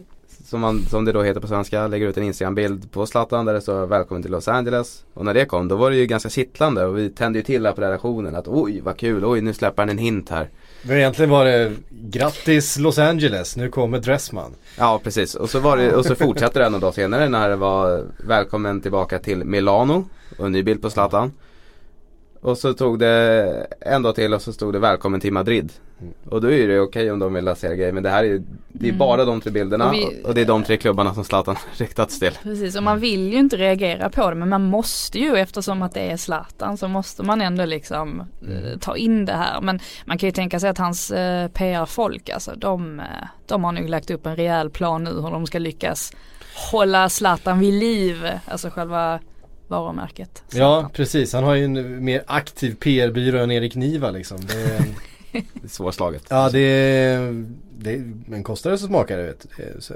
som, man, som det då heter på svenska lägger ut en Instagram-bild på Zlatan där det står välkommen till Los Angeles. Och när det kom då var det ju ganska kittlande och vi tände ju till här på redaktionen att oj vad kul, oj nu släpper han en hint här. Men egentligen var det grattis Los Angeles, nu kommer Dressman. Ja precis och så, var det, och så fortsatte det en dag senare när det var välkommen tillbaka till Milano och en ny bild på Zlatan. Och så tog det en dag till och så stod det välkommen till Madrid. Och då är det okej om de vill lansera grejer men det här är, det är Mm. bara de tre bilderna Och vi- och det är de tre klubbarna som Zlatan riktats till. Precis och man vill ju inte reagera på det men man måste ju eftersom att det är Zlatan så måste man ändå liksom eh, ta in det här. Men man kan ju tänka sig att hans eh, PR-folk alltså de, eh, de har nog lagt upp en rejäl plan nu hur de ska lyckas hålla Zlatan vid liv. Alltså själva varumärket. Ja, Zlatan. precis. Han har ju en mer aktiv PR-byrå än Erik Niva liksom. Det är, Det är svårslaget. ja, det är, det är, men kostar det så smakar det vet du. Det är Så.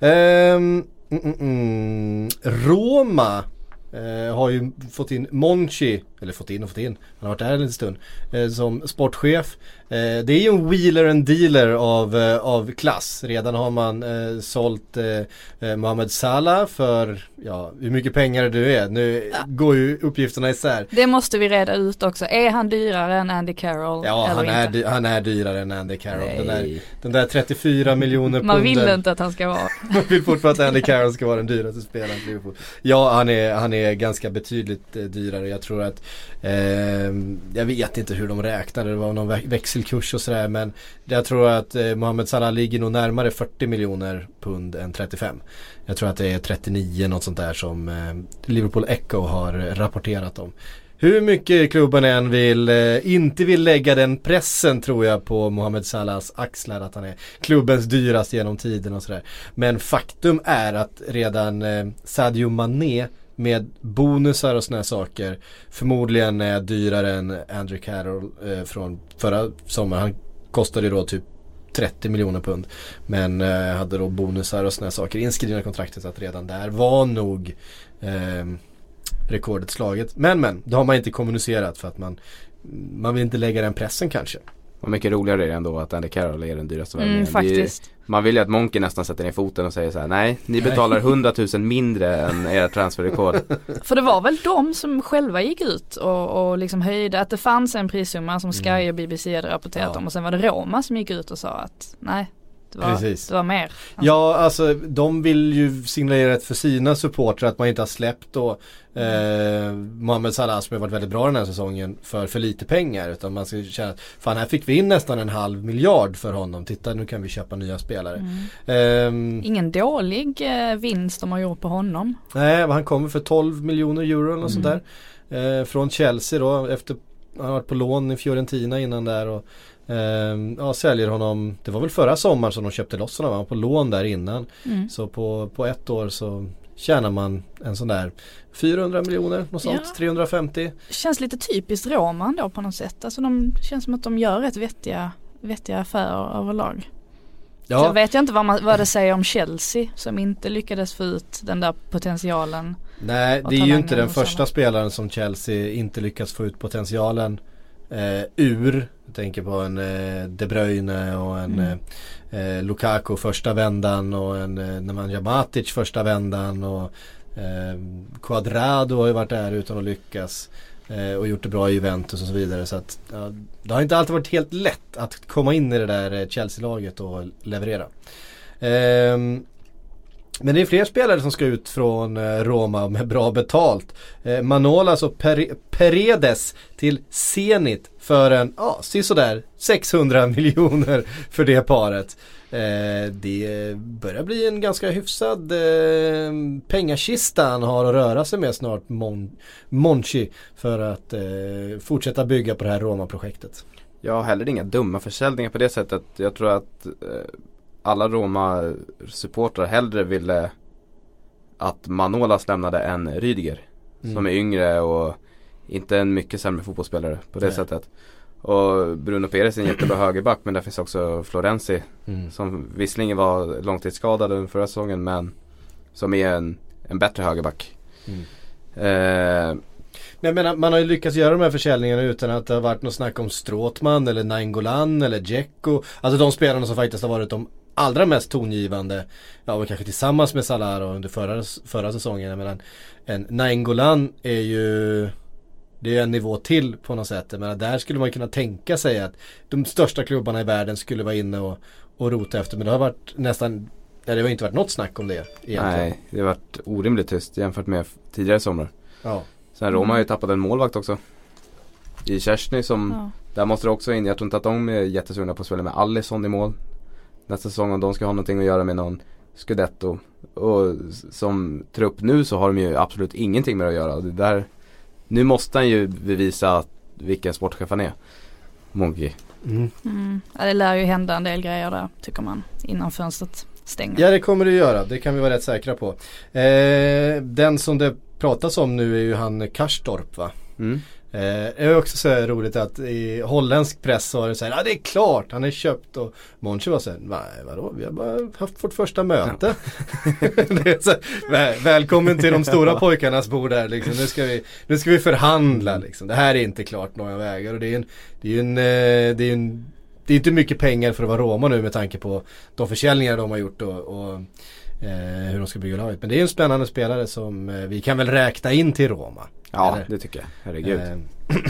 Ehm, mm, mm, mm. Roma eh, har ju fått in Monchi, eller fått in och fått in, han har varit där en liten stund, eh, som sportchef. Eh, det är ju en wheeler and dealer av, eh, av klass. Redan har man eh, sålt eh, eh, Mohamed Salah för, ja, hur mycket pengar du är. Nu går ju uppgifterna isär. Det måste vi reda ut också. Är han dyrare än Andy Carroll? Ja, han är, dy- han är dyrare än Andy Carroll. Den där, den där 34 miljoner Man vill punden. inte att han ska vara. Man vill fortfarande att Andy Carroll ska vara den dyraste spelaren i Liverpool. Ja, han är, han är ganska betydligt eh, dyrare. Jag tror att, Ehm, jag vet inte hur de räknade, det var någon växelkurs och sådär. Men jag tror att eh, Mohamed Salah ligger nog närmare 40 miljoner pund än 35. Jag tror att det är 39 något sånt där som eh, Liverpool Echo har rapporterat om. Hur mycket klubben än vill, eh, inte vill lägga den pressen tror jag på Mohamed Salahs axlar att han är klubbens dyraste genom tiden och sådär. Men faktum är att redan eh, Sadio Mané med bonusar och sådana saker förmodligen är dyrare än Andrew Carroll eh, från förra sommaren. Han kostade ju då typ 30 miljoner pund. Men eh, hade då bonusar och sådana saker inskrivna i kontraktet så att redan där var nog eh, rekordet slaget. Men men, det har man inte kommunicerat för att man, man vill inte lägga den pressen kanske. Vad mycket roligare är det ändå att Andy Carroll är den dyraste värvningen. Mm, Det är ju- faktiskt. Man vill ju att Monken nästan sätter ner foten och säger så här: nej, ni betalar 100 000 mindre än era transferrekord. För det var väl de som själva gick ut och, och liksom höjde att det fanns en prissumma som Sky och BBC hade rapporterat Mm. Ja. om och sen var det Roma som gick ut och sa att nej, det var, Precis. det var mer. Ja, alltså de vill ju signalera ett för sina supportrar att man inte har släppt då eh, Mohamed Salah som har varit väldigt bra den här säsongen för för lite pengar. Utan man ska känna att fan här fick vi in nästan en halv miljard för honom. Titta nu kan vi köpa nya spelare. Mm. Ehm, Ingen dålig eh, vinst de har gjort på honom. nej, han kommer för 12 miljoner euro eller något sånt Mm. där. Eh, från Chelsea då efter han har varit på lån i Fiorentina innan där och ehm, ja, säljer honom, det var väl förra sommaren som de köpte loss honom, han var på lån där innan. Mm. Så på, på ett år så tjänar man en sån där 400 miljoner, något sånt, Ja. 350. Känns lite typiskt Roma ändå på något sätt. Alltså de känns som att de gör rätt vettiga, vettiga affärer överlag. Sen Ja, vet jag inte vad, man, vad det säger om Chelsea som inte lyckades få ut den där potentialen. nej det är ju inte den första spelaren som Chelsea inte lyckas få ut potentialen eh, ur. Jag tänker på en eh, De Bruyne och en Mm. eh, Lukaku första vändan och en eh, Nemanja Matic första vändan och eh, Quadrado har ju varit där utan att lyckas. Eh, och gjort det bra i Juventus och så vidare. Så att, ja, det har inte alltid varit helt lätt att komma in i det där eh, Chelsea-laget och leverera. Ehm, men det är fler spelare som ska ut från eh, Roma med bra betalt. Eh, Manolas och per- Peredes till Zenit för en, ja, sådär 600 miljoner för det paret. Eh, det börjar bli en ganska hyfsad pengakista han har att röra sig med snart, Mon- Monchi, för att fortsätta bygga på det här Roma-projektet. Jag har heller inga dumma försäljningar på det sättet. Jag tror att alla Roma-supportrar hellre ville att Manolas lämnade än Rydiger. Mm. Som är yngre och inte en mycket sämre fotbollsspelare på det Nej. sättet. Och Bruno Perez är en jättebra högerback men där finns också Florenzi Mm. som visserligen var långtidsskadad under förra säsongen men som är en, en bättre högerback. Mm. Eh, Men jag menar, man har ju lyckats göra de här försäljningarna utan att det har varit något snack om Stråtman eller Nainggolan eller Dzeko. Alltså de spelarna som faktiskt har varit de allra mest tongivande. Ja, men kanske tillsammans med Salah under förra, förra säsongen. Jag menar, en Nainggolan är ju det är en nivå till på något sätt. Menar, där skulle man kunna tänka sig att de största klubbarna i världen skulle vara inne och, och rota efter. Men det har varit nästan, ja, det har inte varit något snack om det egentligen. nej, det har varit orimligt tyst jämfört med tidigare somrar. Ja. Sen Roma har ju tappat en målvakt också. I Kersny som, Ja. där måste det också in. Jag tror inte att de är jättesugna på att spela med Alisson i mål. Nästa säsong om de ska ha någonting att göra med någon Scudetto. Och som trupp nu så har de ju absolut ingenting med det att göra. Det där, nu måste han ju bevisa att, vilken sportchef han är. Monki. Mm. Mm. Ja, det lär ju hända en del grejer där tycker man innan fönstret stänger. Ja det kommer det göra, det kan vi vara rätt säkra på. Eh, den som det pratas om nu är ju han Karstorp va? Mm. Eh, det är också så roligt att i holländsk press så var det så här, ja det är klart han är köpt och Monchi var så här, nej vadå vi har bara haft vårt första möte. så här, väl, välkommen till de stora pojkarnas bord här liksom. nu, ska vi, nu ska vi förhandla liksom. Det här är inte klart några vägar och det är en, det är en, eh, det är en det är inte mycket pengar för att vara Roma nu med tanke på de försäljningar de har gjort och, och eh, hur de ska bygga laget. Men det är en spännande spelare som eh, vi kan väl räkna in till Roma. Ja, Eller? det tycker jag. Herregud. Eh,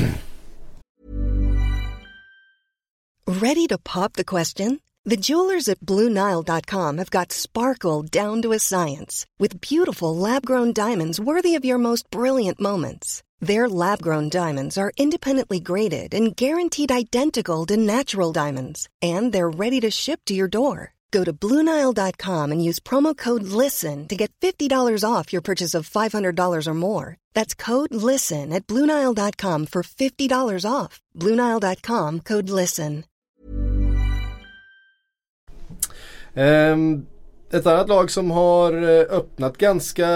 Ready to pop the question? The jewelers at BlueNile.com have got sparkle down to a science with beautiful lab grown diamonds worthy of your most brilliant moments. Their lab grown diamonds are independently graded and guaranteed identical to natural diamonds, and they're ready to ship to your door. Go to BlueNile.com and use promo code LISTEN to get $50 off your purchase of $500 or more. That's code LISTEN at BlueNile.com for $50 off. BlueNile.com code LISTEN. Ehm, ett annat lag som har eh, öppnat ganska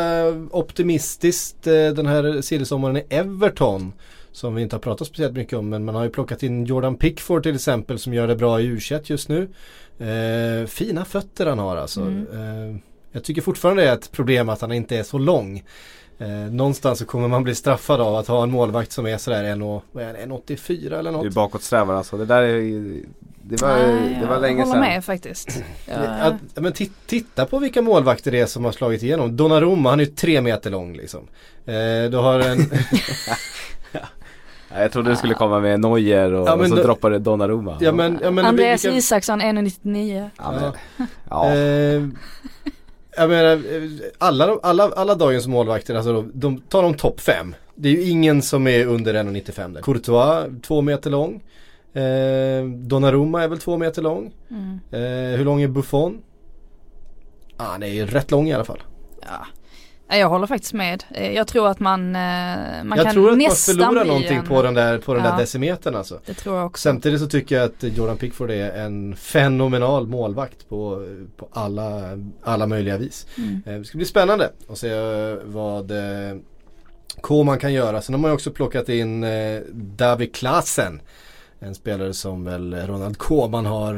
optimistiskt eh, den här seriesommaren är Everton. Som vi inte har pratat speciellt mycket om men man har ju plockat in Jordan Pickford till exempel som gör det bra i u just nu. Eh, fina fötter han har alltså. Eh, jag tycker fortfarande det är ett problem att han inte är så lång. Eh, någonstans så kommer man bli straffad av att ha en målvakt som är sådär 1,84 vad är det, 1,84 eller Du är något. bakåtsträvare alltså. Det där är Det var, Nej, det var länge jag håller sedan. med faktiskt. Jag, Att, men tit- titta på vilka målvakter det är som har slagit igenom. Donnarumma, han är ju tre meter lång liksom. Eh, du har en, Ja, Jag trodde du skulle komma med Neuer och, Ja, och så då- droppade Donnarumma. ja men, ja, men Andreas vilka, Isaksson 1,99. Ja, men, ja. Eh, jag menar, eh, alla, alla, alla dagens målvakter, alltså de, de tar de topp fem. Det är ju ingen som är under 1,95 där. Courtois, två meter lång. Eh, Donnarumma är väl två meter lång. Mm. Eh, hur lång är Buffon? Ah, han är ju rätt lång i alla fall. Ja. Ja, Jag håller faktiskt med. Eh, Jag tror att man, eh, man jag kan tror att man förlorar någonting en, på den där, på den Ja. där decimetern alltså. Det tror jag också. Samtidigt så tycker jag att Jordan Pickford är en fenomenal målvakt på, på alla, alla möjliga vis. Mm. Eh, Det ska bli spännande att se vad Koman kan göra. Sen har man ju också plockat in David Klassen. En spelare som väl Ronald Koman har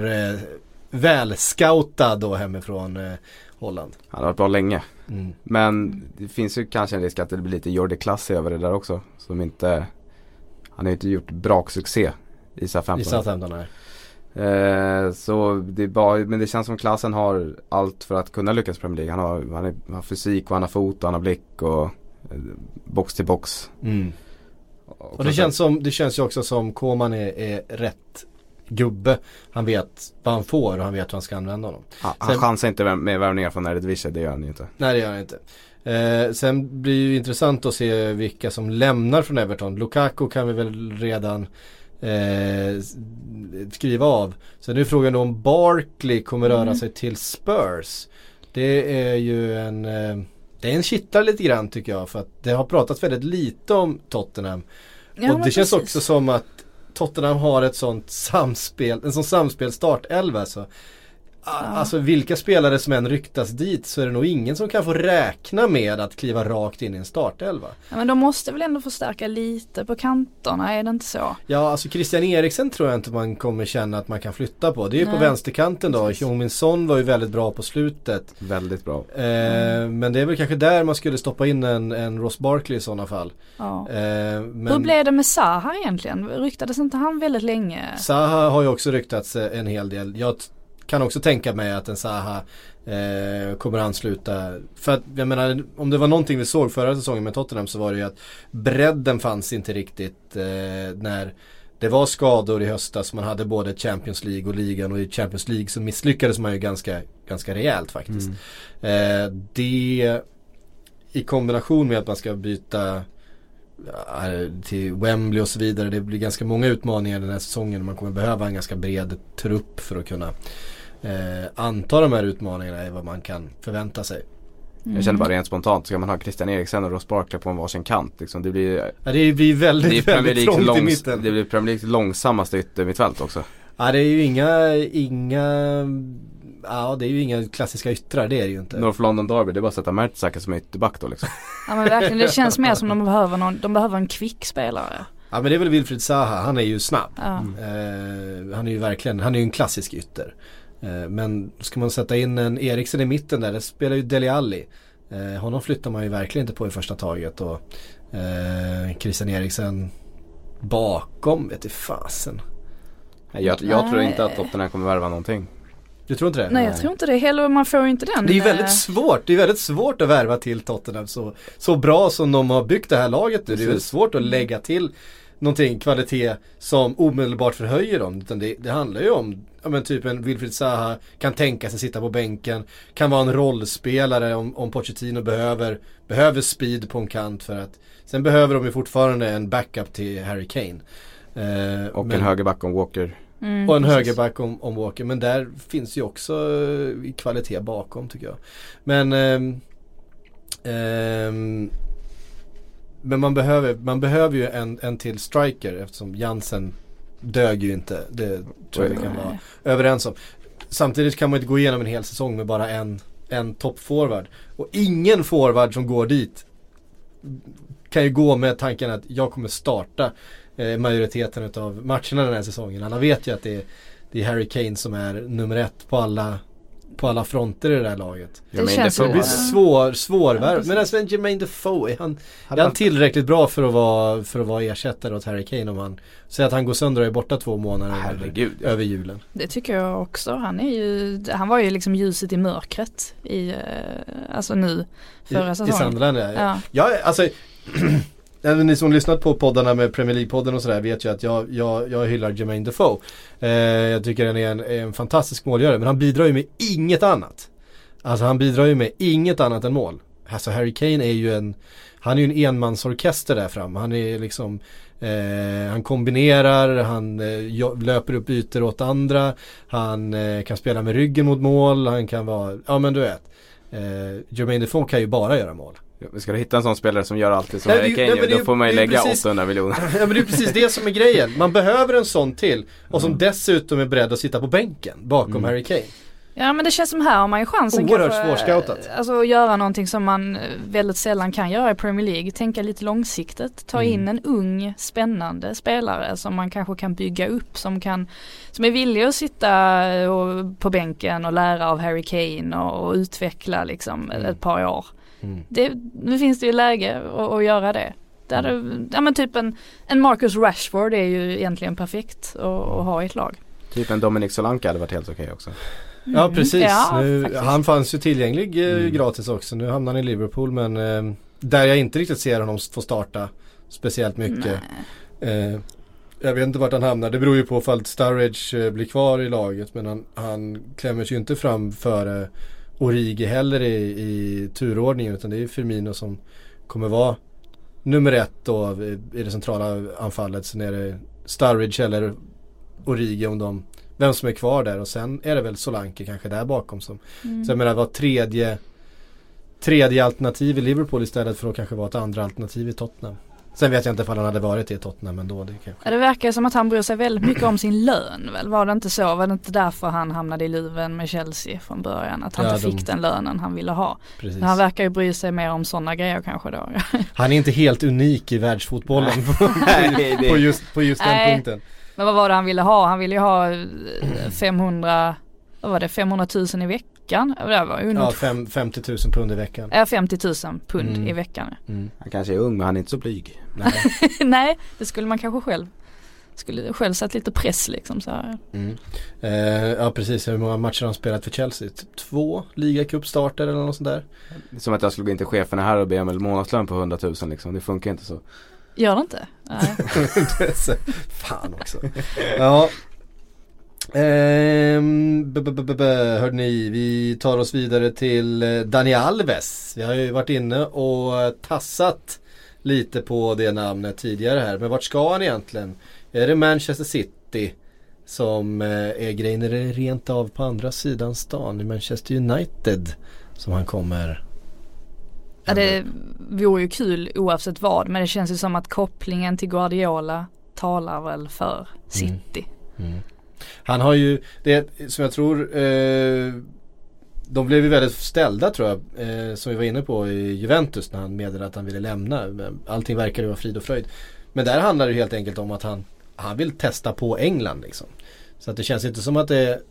väl scoutad då hemifrån eh, Holland. Han har varit bra länge. Mm. Men det finns ju kanske en risk att det blir lite Jordi Klass över det där också. Som inte Han har ju inte gjort braksuccé i I Southampton. Southampton här. Eh, så det är bara, men det känns som klassen har allt för att kunna lyckas i Premier League. Han har, han, är, han har fysik och han har fot och han har blick och eh, box till box. Mm. Och det känns, som, det känns ju också som Koman är, är rätt gubbe. Han vet vad han får och han vet hur han ska använda honom. Han, han Sen- chansar inte med värvningar från Eredivisie, det gör han ju inte. Nej det gör han inte. Eh, sen blir det ju intressant att se vilka som lämnar från Everton. Lukaku kan vi väl redan eh, skriva av. Sen är frågan om Barkley kommer röra Mm. sig till Spurs. Det är ju en eh, det är en kittlare lite grann tycker jag för att det har pratats väldigt lite om Tottenham. Ja, och det känns precis. också som att Tottenham har ett sånt samspel, en sån samspelstart 11 alltså. Alltså vilka spelare som än ryktas dit så är det nog ingen som kan få räkna med att kliva rakt in i en startelva. Ja, men de måste väl ändå förstärka lite på kanterna, är det inte så? Ja alltså Christian Eriksen tror jag inte man kommer känna att man kan flytta på. Det är ju på vänsterkanten då. Heung-Min Son var ju väldigt bra på slutet. Väldigt bra. Eh, Men det är väl kanske där man skulle stoppa in en, en Ross Barkley i sådana fall. Ja. Eh, men Hur blev det med Zaha egentligen? Ryktades inte han väldigt länge? Zaha har ju också ryktats eh, en hel del. Jag kan också tänka mig att en Zaha eh, kommer ansluta. För att jag menar om det var någonting vi såg förra säsongen med Tottenham så var det ju att bredden fanns inte riktigt eh, när det var skador i höstas. Man hade både Champions League och ligan och i Champions League så misslyckades man ju ganska, ganska rejält faktiskt. Eh, det i kombination med att man ska byta ja, till Wembley och så vidare. Det blir ganska många utmaningar den här säsongen. Man kommer behöva en ganska bred trupp för att kunna eh, anta de här utmaningarna är vad man kan förvänta sig. Jag känner bara rent spontant, ska man ha Christian Eriksen och Ross Barkley på en varsin kant liksom, det blir Ja, det blir väldigt, det väldigt trångt i långs, mitten. det blir Premier Leagues långsammaste yttermittfält också. Ja, det är ju inga, inga, ja det är ju inga klassiska yttrar, det är det ju inte. North London Derby, det är bara att sätta Mertesacker som ytterback då liksom. Ja men verkligen, det känns mer som de behöver någon, de behöver en kvick spelare. Ja men det är väl Wilfried Zaha, han är ju snabb. Ja. Eh, han är ju verkligen, han är ju en klassisk ytter. Eh, men ska man sätta in en Eriksen i mitten där, det spelar ju Deli Alli. Eh, honom flyttar man ju verkligen inte på i första taget och eh, Christian Eriksen bakom vet du fasen. Jag, jag tror inte att Tottenham kommer värva någonting. Du tror inte det? Nej jag tror inte det heller, man får ju inte den. Det är ju väldigt svårt, det är väldigt svårt att värva till Tottenham så, så bra som de har byggt det här laget nu. Det är väldigt svårt att lägga till någonting kvalitet som omedelbart förhöjer dem. Utan det, det handlar ju om, ja men typ en Wilfried Zaha kan tänka sig sitta på bänken, kan vara en rollspelare om, om Pochettino behöver, behöver speed på en kant för att Sen behöver de ju fortfarande en backup till Harry Kane. Eh, Och men- en högerback om Walker. mm, och en precis. högerback om, om Walker. Men där finns ju också eh, kvalitet bakom tycker jag. Men ehm, ehm, Men man behöver, man behöver ju en, en till striker eftersom Jansen dög ju inte. Det tror jag vi kan vara överens om. Samtidigt kan man inte gå igenom en hel säsong med bara en, en toppforward. Och ingen forward som går dit kan ju gå med tanken att jag kommer starta eh, majoriteten av matcherna den här säsongen. Alla vet ju att det är, det är Harry Kane som är nummer ett på alla, på alla fronter i det där laget. Det känns Så det blir Ja. svår, svårvärv. precis. Men alltså en Jermaine Defoe, är han, är han tillräckligt bra för att vara, för att vara ersättare åt Harry Kane om han Säg att han går sönder och är borta två månader över, Herregud. ja. över julen. Det tycker jag också. Han är ju, han var ju liksom ljuset i mörkret i, eh, alltså nu förra I, I säsongen. Sunderland ja. Ja. Ja, alltså Även ni som lyssnat på poddarna med Premier League-podden och sådär vet ju att jag, jag, jag hyllar Jermaine Defoe. Eh, jag tycker han är en, en fantastisk målgörare men han bidrar ju med inget annat. Alltså han bidrar ju med inget annat än mål. Alltså Harry Kane är ju en, han är ju en enmansorkester där fram. Han är liksom Eh, han kombinerar, han eh, löper upp ytor åt andra, han eh, kan spela med ryggen mot mål, han kan vara, ja men du vet. Eh, Jermaine Defoe kan ju bara göra mål. Ska du hitta en sån spelare som gör alltid som Harry Kane gör, då får man ju lägga precis- 800 miljoner. Ja men det är precis det som är grejen. Man behöver en sån till. Och som dessutom är beredd att sitta på bänken bakom Mm. Harry Kane. Ja men det känns som här har man ju chansen Oerhört kanske, svårscoutat. Alltså att göra någonting som man eh, väldigt sällan kan göra i Premier League. Tänka lite långsiktigt. Ta Mm. in en ung spännande spelare som man kanske kan bygga upp. Som, kan, som är villig att sitta eh, och, på bänken och lära av Harry Kane och, och utveckla liksom Mm. ett par år. Mm. Det, nu finns det ju läge att, att göra det. Där Mm. ja men typ en, en Marcus Rashford är ju egentligen perfekt att, att ha i ett lag. Typ en Dominic Solanke hade varit helt okej också. Ja Mm. precis. Ja, nu, han fanns ju tillgänglig eh, Mm. gratis också. Nu hamnar han i Liverpool men eh, där jag inte riktigt ser honom få starta speciellt mycket. Eh, jag vet inte vart han hamnar. Det beror ju på ifall Sturridge eh, blir kvar i laget. Men han, han klämmer sig ju inte fram före Origi heller i, i turordningen. Utan det är Firmino som kommer vara nummer ett då i, i det centrala anfallet. Sen är det Sturridge eller Origi om de vem som är kvar där och sen är det väl Solanke kanske där bakom som Mm. Så jag menar var tredje Tredje alternativ i Liverpool istället för att kanske vara ett andra alternativ i Tottenham. Sen vet jag inte ifall han hade varit i Tottenham ändå. Det kanske. Det verkar som att han bryr sig väldigt mycket om sin lön väl? Var det inte så? Var det inte därför han hamnade i luven med Chelsea från början? Att han Ja, inte de- fick den lönen han ville ha. Precis. Han verkar ju bry sig mer om sådana grejer kanske då. Han är inte helt unik i världsfotbollen på, just, på just den Nej. punkten. Men vad var det han ville ha? Han ville ju ha eh, 500, vad var det, 500 000 i veckan? Det var ju Ja, något, fem, 50 000 pund i veckan. ja 50 000 pund Mm. i veckan. Mm. Han kanske är ung men han är inte så blyg. Nej. Nej, det skulle man kanske själv, skulle själv satt lite press liksom så här. Mm. Eh, ja precis, hur många matcher har han spelat för Chelsea? Typ två ligacupstarter eller något sånt där. Det är som att jag skulle gå in till cheferna här och be om en månadslön på 100 000 liksom. Det funkar inte så. Gör det inte? Nej. Fan också. Ja. Ehm, hörde ni, vi tar oss vidare till eh, Dani Alves. Vi har ju varit inne och tassat lite på det namnet tidigare här. Men vart ska han egentligen? Är det Manchester City som eh, är grejen? Är det rent av på andra sidan stan i Manchester United som han kommer? Ja, det vore ju kul oavsett vad men det känns ju som att kopplingen till Guardiola talar väl för City. Han har ju, det som jag tror, eh, de blev ju väldigt ställda tror jag, eh, som vi var inne på i Juventus när han meddelade att han ville lämna. Allting verkar ju vara frid och fröjd. Men där handlar det ju helt enkelt om att han, han vill testa på England liksom. Så att det känns inte som att det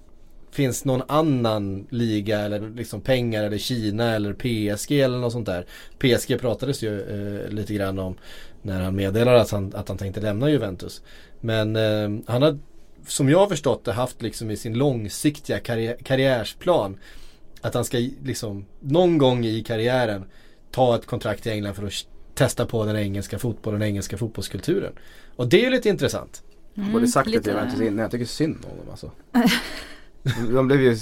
finns någon annan liga eller liksom pengar eller Kina eller PSG eller något sånt där. PSG pratades ju eh, lite grann om när han meddelade att han, att han tänkte lämna Juventus. Men eh, han har som jag har förstått det haft liksom i sin långsiktiga karriär, karriärsplan att han ska liksom någon gång i karriären ta ett kontrakt i England för att testa på den engelska fotbollen, den engelska fotbollskulturen. Och det är ju lite intressant. Jag borde sagt det lite- till Juventus innan. Jag tycker synd om dem alltså. De blev ju,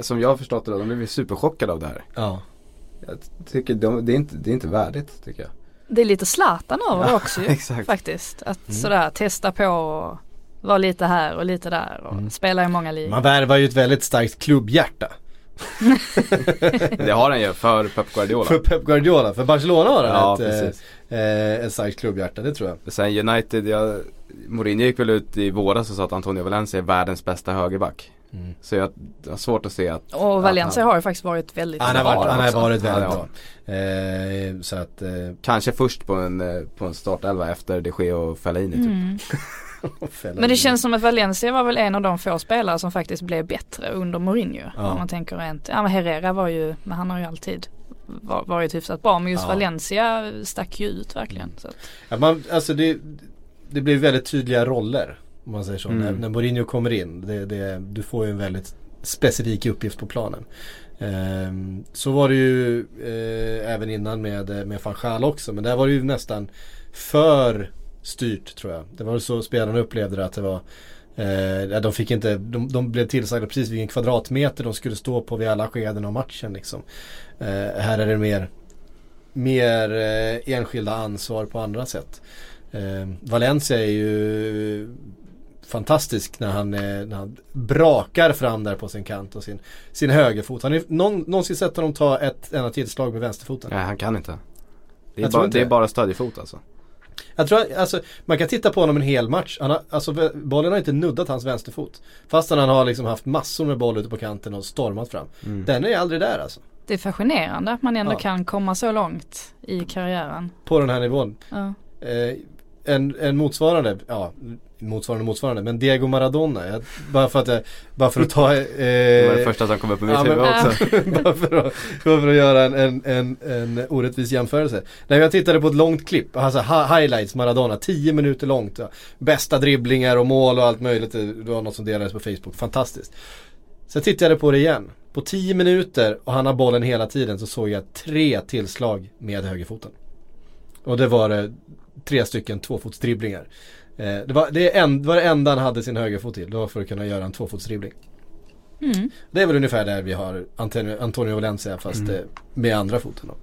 som jag har förstått det, de blev ju superchockade av det här. Ja. Jag tycker de, det, är inte, det är inte värdigt tycker jag. Det är lite Zlatan över det också ju, exakt. faktiskt. Att Mm. sådär testa på och vara lite här och lite där och Mm. spela i många ligor. Man värvar ju ett väldigt starkt klubbhjärta. Det har han ju för Pep Guardiola. För Pep Guardiola, för Barcelona har han Ja, ett, eh, eh, ett starkt klubbhjärta, det tror jag. Sen United, jag, Mourinho gick väl ut i våras och sa att Antonio Valencia är världens bästa högerback. Mm. Så jag har svårt att se att Och Valencia att har ju faktiskt varit väldigt Han har bra. varit, han har varit väldigt Ja, bra. Eh, så att eh, Kanske först på en, eh, på en startelva efter de Gea och Fellaini typ. Men det känns som att Valencia var väl en av de få spelare som faktiskt blev bättre under Mourinho. Ja. Om man tänker rent, ja men Herrera var ju, men han har ju alltid var- varit hyfsat bra. Men just Ja. Valencia stack ju ut verkligen. Så Ja, man, alltså det, det blir väldigt tydliga roller. Om man säger så. Mm. När, när Mourinho kommer in. Det, det, du får ju en väldigt specifik uppgift på planen. Ehm, så var det ju eh, även innan med, med van Gaal också. Men där var det ju nästan för styrt tror jag. Det var så spelarna upplevde det att det var eh, de fick inte, de, de blev tillsagda precis vilken kvadratmeter de skulle stå på vid alla skeden av matchen liksom. Eh, här är det mer, mer eh, enskilda ansvar på andra sätt. Eh, Valencia är ju fantastisk när han, när han brakar fram där på sin kant och sin, sin högerfot. Har ni någon, någonsin sett honom ta ett enda tillslag med vänsterfoten? Nej han kan inte. Det är, bara, inte det är bara stödjefot alltså. Jag tror att, alltså, man kan titta på honom en hel match. Han har, alltså, bollen har inte nuddat hans vänsterfot. Fastän han har liksom haft massor med boll ute på kanten och stormat fram. Mm. Den är aldrig där alltså. det är fascinerande att man ändå Ja. kan komma så långt i karriären. På den här nivån. Ja. Eh, en, en motsvarande, ja motsvarande motsvarande, men Diego Maradona. Jag, bara, för att, jag- bara för att ta... Eh, Det var det första som kom upp i mitt ja, huvud också. bara, för att, bara för att göra en, en, en, en orättvis jämförelse. När jag tittade på ett långt klipp, alltså hi- highlights Maradona, 10 minuter långt. Ja. Bästa dribblingar och mål och allt möjligt. Det var något som delades på Facebook, fantastiskt. Sen tittade jag på det igen. På 10 minuter och han har bollen hela tiden så såg jag tre tillslag med högerfoten. Och det var det tre stycken tvåfotsdribblingar. Eh, det, var, det, en, det var det enda han hade sin högerfot till. Det var för att kunna göra en tvåfotsdribbling. Mm. Det är väl ungefär där vi har Antonio, Antonio Valencia fast Mm. eh, med andra foten då.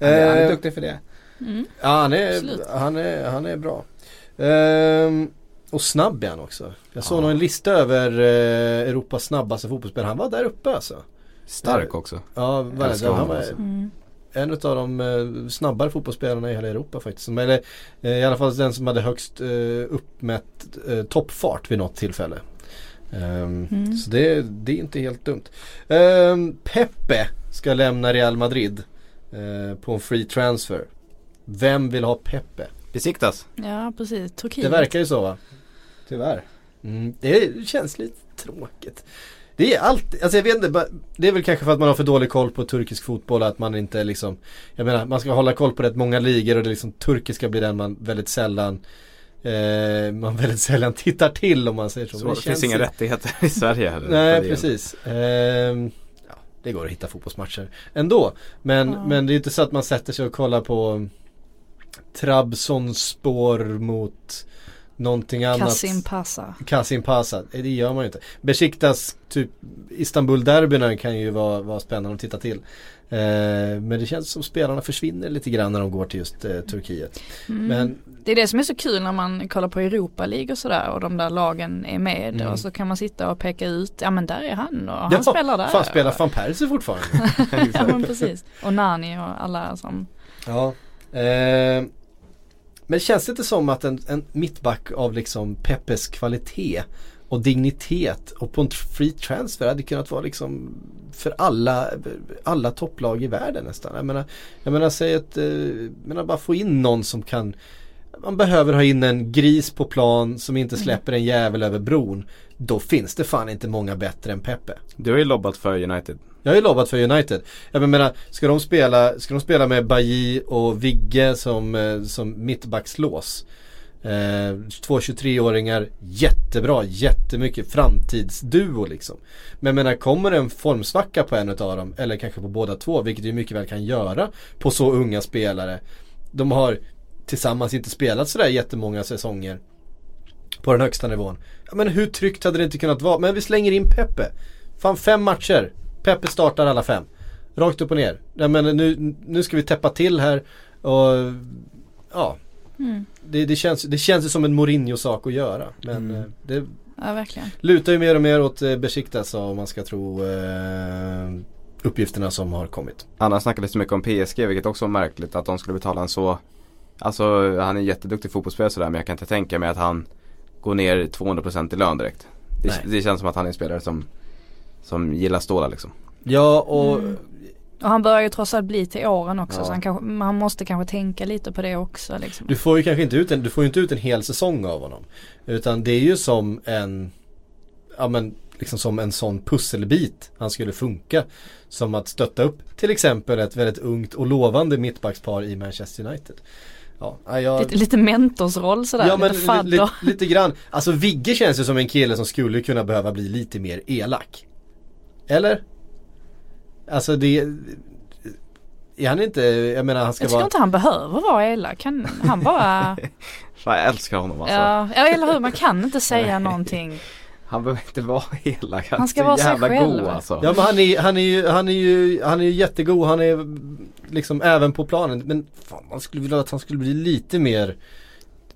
Han är, han är Eh, duktig för det. Mm. Ja han är, Absolut. han är, han är bra. Ehm, och snabb är han också. Jag såg Ja. nog en lista över eh, Europas snabbaste fotbollsspelare. Han var där uppe alltså. Stark också. Ja, det? han var alltså. En av de eh, snabbare fotbollsspelarna i hela Europa faktiskt. Eller eh, i alla fall den som hade högst eh, uppmätt toppfart vid något tillfälle. Ehm, Mm. Så det, det är inte helt dumt. Ehm, Pepe ska lämna Real Madrid på en free transfer. Vem vill ha Pepe? Besiktas. Ja precis, Turkiet. Det verkar ju så va? Tyvärr. Mm, det känns lite tråkigt. Det är alltid, alltså jag vet inte, det är väl kanske för att man har för dålig koll på turkisk fotboll att man inte liksom Jag menar man ska hålla koll på rätt många ligor och det liksom turkiska blir den man väldigt sällan eh, Man väldigt sällan tittar till om man säger så. Så Men det finns inga rättigheter i Sverige heller. Nej det. precis. Ehm, ja, det går att hitta fotbollsmatcher ändå. Men, Ja. men det är inte så att man sätter sig och kollar på Trabzonspor mot någonting annat. Kasim Pasa. Nej, Det gör man ju inte. Besiktas typ Istanbul-derbyna kan ju vara, vara spännande att titta till. Eh, men det känns som spelarna försvinner lite grann när de går till just eh, Turkiet. Mm. Men Det är det som är så kul när man kollar på Europa League och sådär och de där lagen är med Mm. och så kan man sitta och peka ut, ja men där är han och han spelar där. Fan spelar van Persie fortfarande? ja men precis. Och Nani och alla som, Ja. Eh, men känns det inte som att en, en mittback av liksom Peppes kvalitet och dignitet och på en free transfer hade kunnat vara liksom för alla, alla topplag i världen nästan. Jag menar, jag menar säg att, eh, jag menar bara få in någon som kan man behöver ha in en gris på plan som inte släpper en jävel över bron. Då finns det fan inte många bättre än Peppe. Du har ju lobbat för United. Jag har ju lobbat för United. Jag menar, ska de spela, ska de spela med Bailly och Vigge som, eh, som mittbackslås? Eh, två 23-åringar, jättebra, jättemycket framtidsduo liksom. Men jag menar, kommer det en formsvacka på en av dem, eller kanske på båda två, vilket ju mycket väl kan göra på så unga spelare. De har tillsammans inte spelat sådär jättemånga säsonger på den högsta nivån. Ja, men hur tryggt hade det inte kunnat vara? Men vi slänger in Peppe. Fan fem matcher. Peppe startar alla fem. Rakt upp och ner. Ja, men nu, nu ska vi täppa till här och ja. mm. Det, det, känns, det känns ju som en Mourinho-sak att göra. Men Mm. eh, det ja verkligen. lutar ju mer och mer åt eh, Besiktas om man ska tro eh, uppgifterna som har kommit. Annars snackades det mycket om PSG vilket också var märkligt att de skulle betala en så Alltså han är en jätteduktig fotbollsspelare sådär men jag kan inte tänka mig att han går ner 200% i lön direkt. Det, det känns som att han är en spelare som Som gillar stålar liksom. Ja och Mm. Och han börjar ju trots allt bli till åren också Ja. så han, kanske, man måste kanske tänka lite på det också liksom. Du får ju kanske inte ut en, du får inte ut en hel säsong av honom. Utan det är ju som en, ja men liksom som en sån pusselbit han skulle funka. Som att stötta upp till exempel ett väldigt ungt och lovande mittbackspar i Manchester United. Ja, ja, jag, Lite, lite mentorsroll sådär, ja men lite li, fadder. li, lite grann. Alltså Vigge känns ju som en kille som skulle kunna behöva bli lite mer elak. Eller? Alltså det är han inte, jag menar han ska Jag tycker vara inte han behöver vara elak. Han, han bara, Fan jag älskar honom alltså. ja, ja eller hur, man kan inte säga någonting. Han behöver inte vara elak. Han ska är så vara sig själv. god alltså. Ja men han är, han är ju, han är ju, han är ju jättegod, han är liksom även på planen. Men fan man skulle vilja att han skulle bli lite mer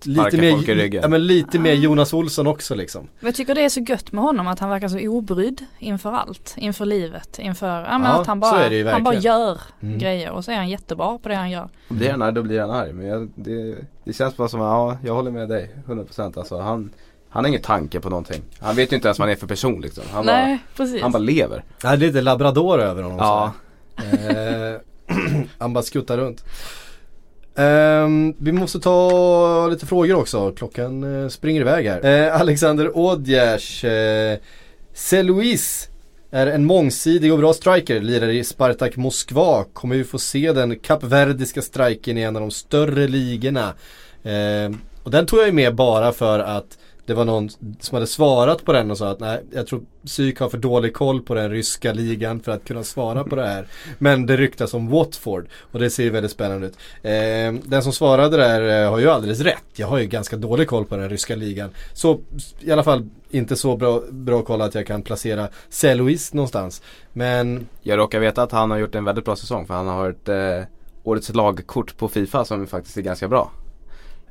Lite mer, ja, men lite mer Jonas Olsson också liksom. Men jag tycker det är så gött med honom att han verkar så obrydd inför allt. Inför livet, inför, ja, men Ja, att han bara, han bara gör Mm. grejer och så är han jättebra på det han gör. Blir han arg då blir han arg. Men jag, det, det känns bara som, ja jag håller med dig. 100% alltså. Han, han har ingen tanke på någonting. Han vet ju inte ens vad han är för person liksom. Han, Nej, bara, precis. han bara lever. Det är lite labrador över honom. Ja. Eh, han bara skuttar runt. Ehm, vi måste ta lite frågor också. Klockan eh, springer iväg här. Eh, Alexander Odjers. Eh, Celuis är en mångsidig och bra striker. Lirar i Spartak Moskva. Kommer vi få se den kapverdiska strikern i en av de större ligorna. Eh, och den tog jag ju med bara för att det var någon som hade svarat på den och sa att nej, jag tror Psyk har för dålig koll på den ryska ligan för att kunna svara på det här. Men det ryktas om Watford och det ser ju väldigt spännande ut. Eh, den som svarade där eh, har ju alldeles rätt. Jag har ju ganska dålig koll på den ryska ligan. Så i alla fall inte så bra, bra koll att jag kan placera Selouis någonstans. Men Jag råkar veta att han har gjort en väldigt bra säsong för han har ett eh, årets lagkort på Fifa som faktiskt är ganska bra.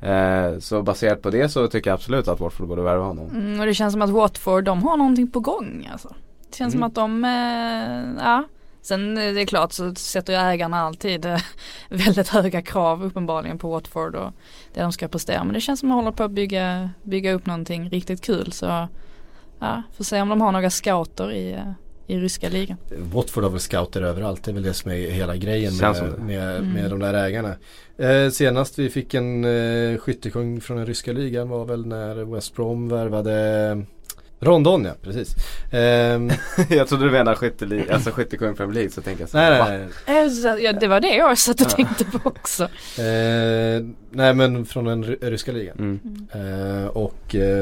Eh, så baserat på det så tycker jag absolut att Watford borde värva honom. Mm, och det känns som att Watford, de har någonting på gång alltså. Det känns som Mm. att de, eh, ja. Sen eh, det är klart så sätter ju ägarna alltid eh, väldigt höga krav uppenbarligen på Watford och det de ska prestera. Men det känns som att de håller på att bygga, bygga upp någonting riktigt kul så ja, får se om de har några scouter i, eh, i ryska ligan. Watford har väl scouter överallt. Det är väl det som är hela grejen med, Känns det. med, Mm. med de där ägarna. Eh, senast vi fick en eh, skyttekung från den ryska ligan var väl när West Brom värvade Rondon ja, precis. Ehm, jag trodde du menade skytteli- alltså skyttekung Premier League så tänker jag så, nej, nej, nej. Eh, Ja, det var det jag satt och tänkte på också. Eh, nej men från den ry- ryska ligan. Mm. Eh, och eh,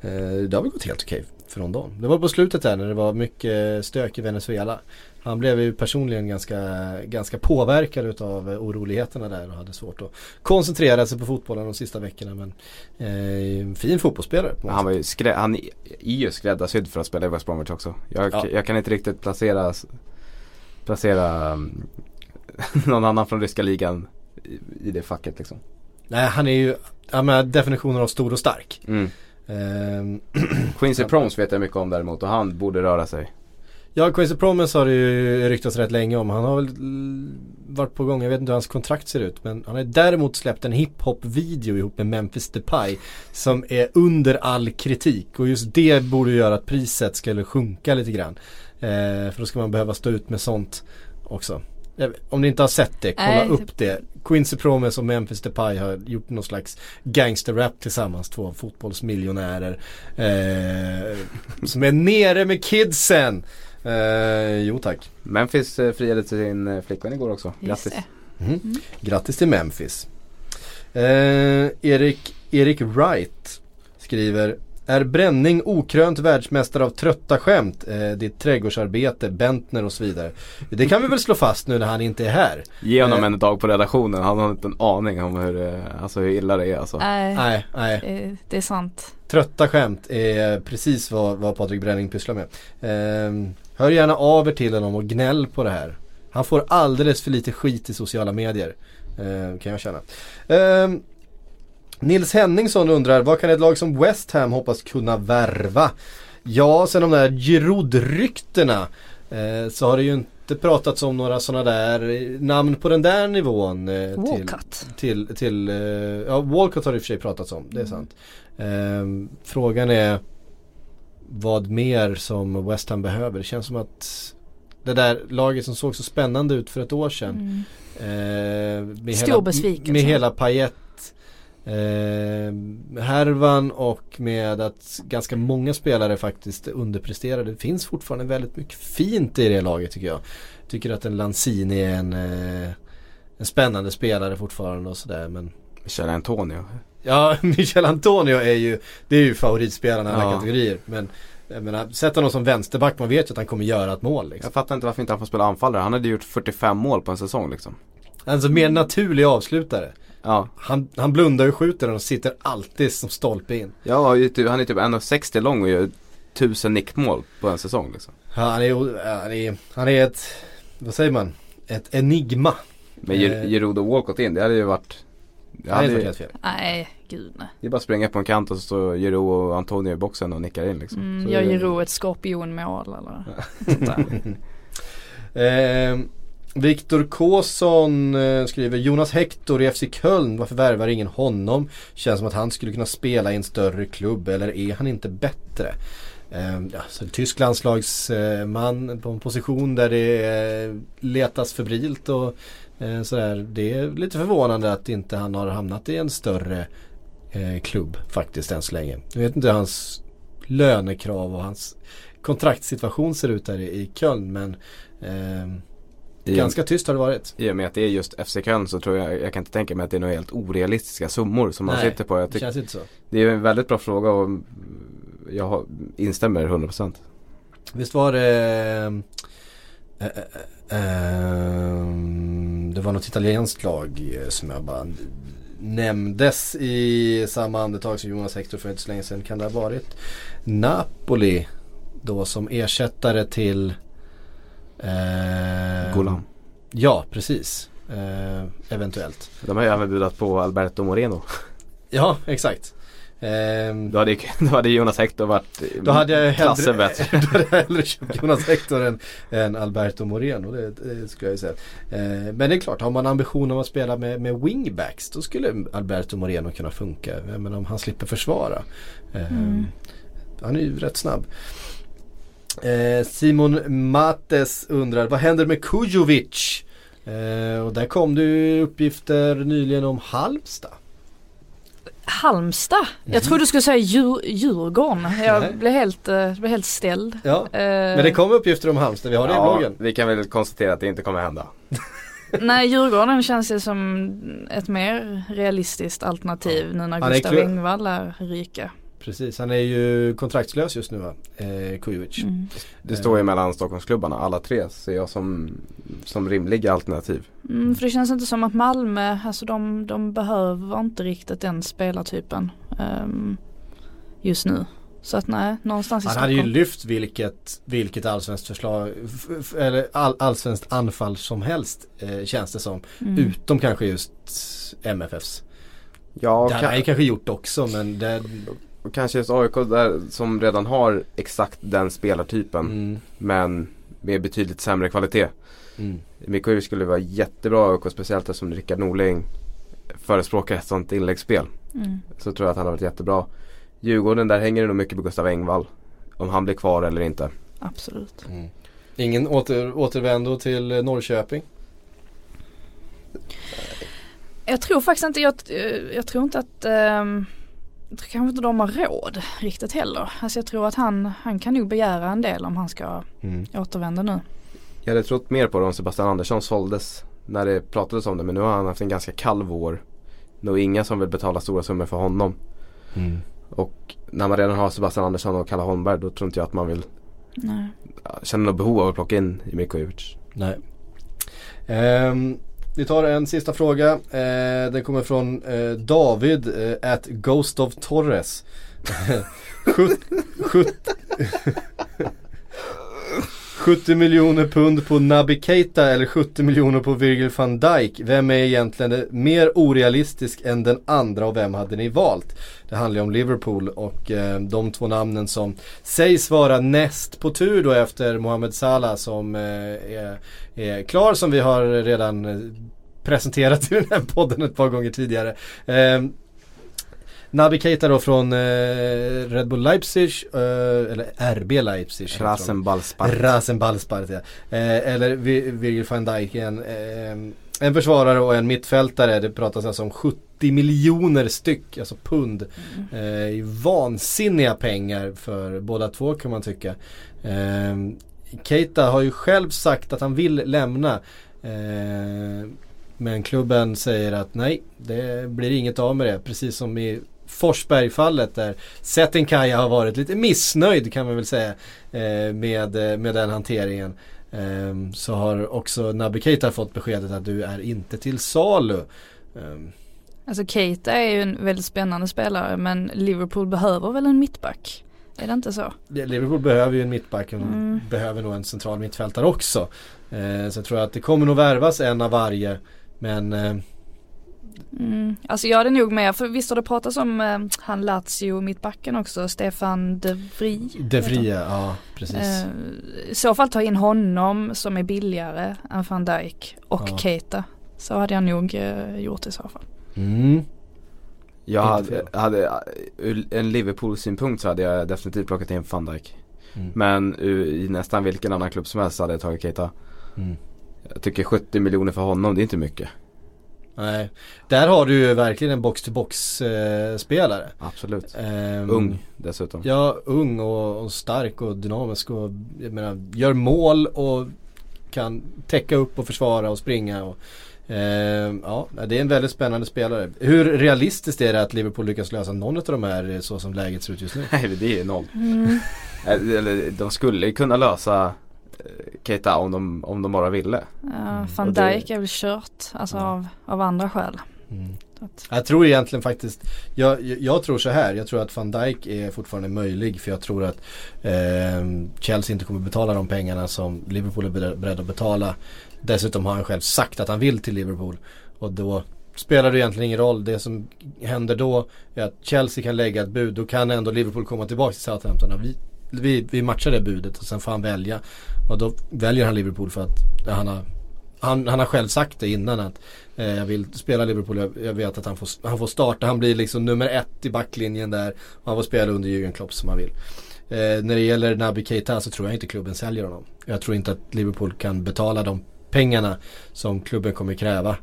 eh, det har väl gått helt okej för Rondon. Det var på slutet där när det var mycket stök i Venezuela. Han blev ju personligen ganska, ganska påverkad utav oroligheterna där och hade svårt att koncentrera sig på fotbollen de sista veckorna. Men eh, fin fotbollsspelare. Han var ju skrä- han är ju skräddarsydd för att spela i West Bromwich också. Jag, Ja. jag kan inte riktigt placera Placera någon annan från ryska ligan i, i det facket liksom. Nej han är ju, menar definitionen av stor och stark. Mm. Ehm, Quincy Promes vet jag mycket om däremot och han borde röra sig. Ja, Quincy Promise har det ju ryktats rätt länge om. Han har väl varit på gång, jag vet inte hur hans kontrakt ser ut. Men han har däremot släppt en hiphop-video ihop med Memphis Depay. Som är under all kritik. Och just det borde göra att priset skulle sjunka lite grann. Eh, för då ska man behöva stå ut med sånt också. Om ni inte har sett det, kolla Nej. upp det. Quincy Promise och Memphis Depay har gjort någon slags gangsterrap tillsammans. Två fotbollsmiljonärer. Eh, som är nere med kidsen. Eh, jo tack. Memphis eh, friade till sin eh, flickvän igår också. Grattis. Mhm. Grattis till Memphis. Eh, Erik, Erik Wright skriver Är Bränning okrönt världsmästare av trötta skämt? Eh, ditt trädgårdsarbete, Bentner och så vidare. Det kan vi väl slå fast nu när han inte är här. Ge honom Eh. en dag på redaktionen. Han har inte en aning om hur, eh, alltså hur illa det är alltså. Nej, Nej, nej. det är sant. Trötta skämt är precis vad, vad Patrik Bränning pysslar med. Eh, hör gärna av er till honom och gnäll på det här. Han får alldeles för lite skit i sociala medier. Eh, kan jag känna. Nils Henningsson undrar, vad kan ett lag som West Ham hoppas kunna värva? Ja, sen de där Giroud-ryktena eh, så har det ju inte pratats om några sådana där eh, namn på den där nivån. Eh, till, Walcott. till, till eh, ja Walcott har det i och för sig pratats om, det är sant. Ehm, frågan är vad mer som West Ham behöver. Det känns som att Det där laget som såg så spännande ut för ett år sedan. Mm. Eh, med Stor hela, besvikelse. Med hela Payet eh, härvan och med att ganska många spelare faktiskt underpresterade. Det finns fortfarande väldigt mycket fint i det laget tycker jag. Tycker att en Lanzini är en, eh, en spännande spelare fortfarande och sådär men Michel Antonio. Ja, Michel Antonio är ju, det är ju favoritspelaren i alla Ja. kategorier. Men jag menar, sätta någon som vänsterback, man vet ju att han kommer göra ett mål liksom. Jag fattar inte varför inte han får spela anfallare. Han hade gjort 45 mål på en säsong liksom. Alltså mer naturlig avslutare. Ja, Han, han blundar och skjuter den och sitter alltid som stolpe in. ja typ- han är typ 1,60 lång och gör 1000 nickmål på en säsong liksom. Ja, Han är, han är, han är ett, vad säger man? Ett enigma. Men Eh. Ger- Giroud och Walcott in, det hade ju varit det, Han hade är ju, fel. Nej, gud nej. det är bara att springa på en kant och så står Giroud och Antonio i boxen och nickar in liksom. Mm, Så jag är det- ger ro ett skorpionmål eller sånt där. Eh, Viktor Kåsson eh, skriver Jonas Hector i FC Köln, varför värvar ingen honom? Känns som att han skulle kunna spela i en större klubb eller är han inte bättre? Eh, ja, så tysk landslagsman eh, på en position där det letas febrilt och eh, sådär. Det är lite förvånande att inte han har hamnat i en större eh, klubb faktiskt än så länge. Jag vet inte hur hans lönekrav och hans kontraktssituation ser ut där i, Köln men eh, ganska tyst har det varit. I och med att det är just FC Köln så tror jag, jag kan inte tänka mig att det är några helt orealistiska summor som man Nej, sitter på. Jag Det tycker, känns inte så. det är en väldigt bra fråga och jag har, instämmer 100%. Visst var det eh, eh, Det var något italienskt lag som jag bara nämndes i samma andetag som Jonas Hector för inte så länge sedan. Kan det ha varit Napoli då som ersättare till eh, Golan. Ja, precis. Eh, eventuellt. De har ju även budat på Alberto Moreno. Ja, exakt. Ehm, Då hade, då hade Jonas Hector varit Då hade jag klassen hellre, bättre. då hade jag hellre köpt Jonas Hector än, än Alberto Moreno. Det, det skulle jag säga. Eh, men det är klart, har man ambition om att spela med, med wingbacks då skulle Alberto Moreno kunna funka. Men om han slipper försvara. Eh, Mm. Han är ju rätt snabb. Eh, Simon Mates undrar, vad händer med Kujovic? Eh, och där kom det uppgifter nyligen om Halmstad. Halmstad? Jag trodde du skulle säga djur, Djurgården. Jag Nej. blev helt, eh, blev helt ställd. Ja, Eh, men det kom uppgifter om Halmstad, vi har det i Ja, bloggen. vi kan väl konstatera att det inte kommer hända. Nej, Djurgården känns ju som ett mer realistiskt alternativ nu när Gustav Engvall är ryka. Precis, han är ju kontraktslös just nu va? Eh, Kujovic. Mm. Det står ju mellan Stockholmsklubbarna, alla tre ser jag som, som rimliga alternativ. Mm, för det känns inte som att Malmö, alltså de, de behöver inte riktigt den spelartypen ehm, just nu. Så att nej, någonstans i Han Stockholm. hade ju lyft vilket, vilket allsvenskt förslag, eller all, allsvenskt anfall som helst eh, känns det som. Mm. Utom kanske just MFFs. Ja, det hade han ju kanske gjort också men det, och kanske just AIK där som redan har exakt den spelartypen mm, men med betydligt sämre kvalitet. mm. Mikovic skulle vara jättebra i AIK speciellt eftersom Rickard Norling förespråkar ett sånt inläggsspel. Mm. Så tror jag att han har varit jättebra. Djurgården där hänger det nog mycket på Gustav Engvall. Om han blir kvar eller inte. Absolut. Mm. Ingen åter, återvändo till eh, Norrköping. Jag tror faktiskt inte, jag, eh, jag tror inte att tror kanske inte de har råd riktigt heller. Alltså jag tror att han, han kan nog begära en del om han ska Mm. återvända nu. Jag hade trott mer på det om Sebastian Andersson såldes. När det pratades om det men nu har han haft en ganska kall vår. Nog inga som vill betala stora summor för honom. Mm. Och när man redan har Sebastian Andersson och Kalle Holmberg då tror inte jag att man vill Nej. känna något behov av att plocka in Mikovic. Nej. Ehm, vi tar en sista fråga. Eh, den kommer från eh, David eh, at Ghost of Torres. Sjut- sjut- 70 miljoner pund på Nabi Keita eller 70 miljoner på Virgil van Dijk. Vem är egentligen mer orealistisk än den andra och vem hade ni valt? Det handlar ju om Liverpool och eh, de två namnen som sägs vara näst på tur då efter Mohamed Salah som eh, är, är klar som vi har redan eh, presenterat i den här podden ett par gånger tidigare. Eh, Naby Keita då från eh, Red Bull Leipzig, eh, eller RB Leipzig. Rasenballspark. Rasenballspart ja. eh, Eller Vi- Virgil van Dijk, en, eh, en försvarare och en mittfältare. Det pratas alltså om 70 miljoner styck, alltså pund. I vansinniga pengar för båda två kan man tycka. Eh, Keita har ju själv sagt att han vill lämna. Men klubben säger att nej, det blir inget av med det. Precis som i Forsberg-fallet där Settenkaja har varit lite missnöjd kan man väl säga eh, med, eh, med den hanteringen. Eh, så har också Naby Keita fått beskedet att du är inte till salu. Eh, Alltså Keita är ju en väldigt spännande spelare men Liverpool behöver väl en mittback? Är det inte så? Liverpool behöver ju en mittback och Mm. behöver nog en central mittfältare också. Eh, så jag tror att det kommer nog värvas en av varje. Men eh, Mm. Alltså jag hade nog med, för visst har det pratats om eh, han Lazio mittbacken också, Stefan De Vrie. han. fria, ja precis. Eh, I så fall ta in honom som är billigare än van Dijk och Ja. Keita. Så hade jag nog eh, gjort i så fall. Mm. Jag hade, hade, ur en Liverpool-synpunkt så hade jag definitivt plockat in van Dijk. Mm. Men ur, i nästan vilken annan klubb som helst hade jag tagit Keita. Mm. Jag tycker 70 miljoner för honom, det är inte mycket. Nej, där har du ju verkligen en box-to-box eh, spelare. Absolut. Ehm, Ung dessutom. Ja, ung och, och stark och dynamisk och jag menar, gör mål och kan täcka upp och försvara och springa. Och, ehm, ja, det är en väldigt spännande spelare. Hur realistiskt är det att Liverpool lyckas lösa någon av de här eh, så som läget ser ut just nu? Nej, det är noll. Eller, eller de skulle kunna lösa eh, Keita om de, om de bara ville. Uh, van Dijk är väl kört, alltså Ja. av, av andra skäl. Mm. Jag tror egentligen faktiskt, jag, jag, jag tror så här, jag tror att van Dijk är fortfarande möjlig för jag tror att eh, Chelsea inte kommer betala de pengarna som Liverpool är bered- beredd att betala. Dessutom har han själv sagt att han vill till Liverpool och då spelar det egentligen ingen roll. Det som händer då är att Chelsea kan lägga ett bud, då kan ändå Liverpool komma tillbaka till Southampton. Och vi, vi, vi matchar det budet och sen får han välja. Och då väljer han Liverpool för att ja, han har han, han har själv sagt det innan att eh, jag vill spela Liverpool, jag, jag vet att han får, han får starta, han blir liksom nummer ett i backlinjen där och han får spela under Jürgen Klopp som han vill. Eh, när det gäller Naby Keita så tror jag inte klubben säljer honom. Jag tror inte att Liverpool kan betala de pengarna som klubben kommer kräva.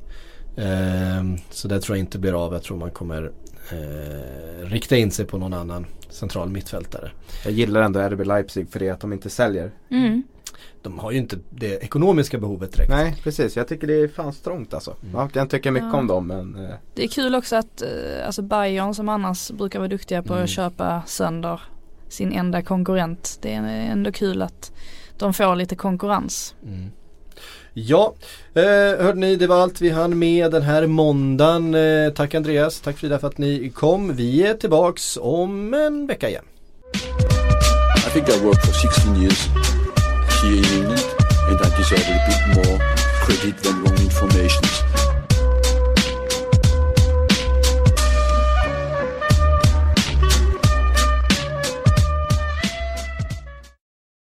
Eh, så det tror jag inte blir av, jag tror man kommer eh, rikta in sig på någon annan central mittfältare. Jag gillar ändå RB Leipzig för det att de inte säljer. Mm. De har ju inte det ekonomiska behovet direkt. Nej, precis. Jag tycker det är fan strångt alltså. Man kan tycka mycket Ja. om dem men eh, Det är kul också att eh, alltså Bayern som annars brukar vara duktiga på Mm. att köpa sönder sin enda konkurrent. Det är ändå kul att de får lite konkurrens. Mm. Ja, eh, hörde ni det var allt vi hann med den här måndagen. Eh, tack Andreas, tack Frida för att ni kom. Vi är tillbaks om en vecka igen. I think I worked for 16 years here in England and I deserve a bit more credit than wrong information.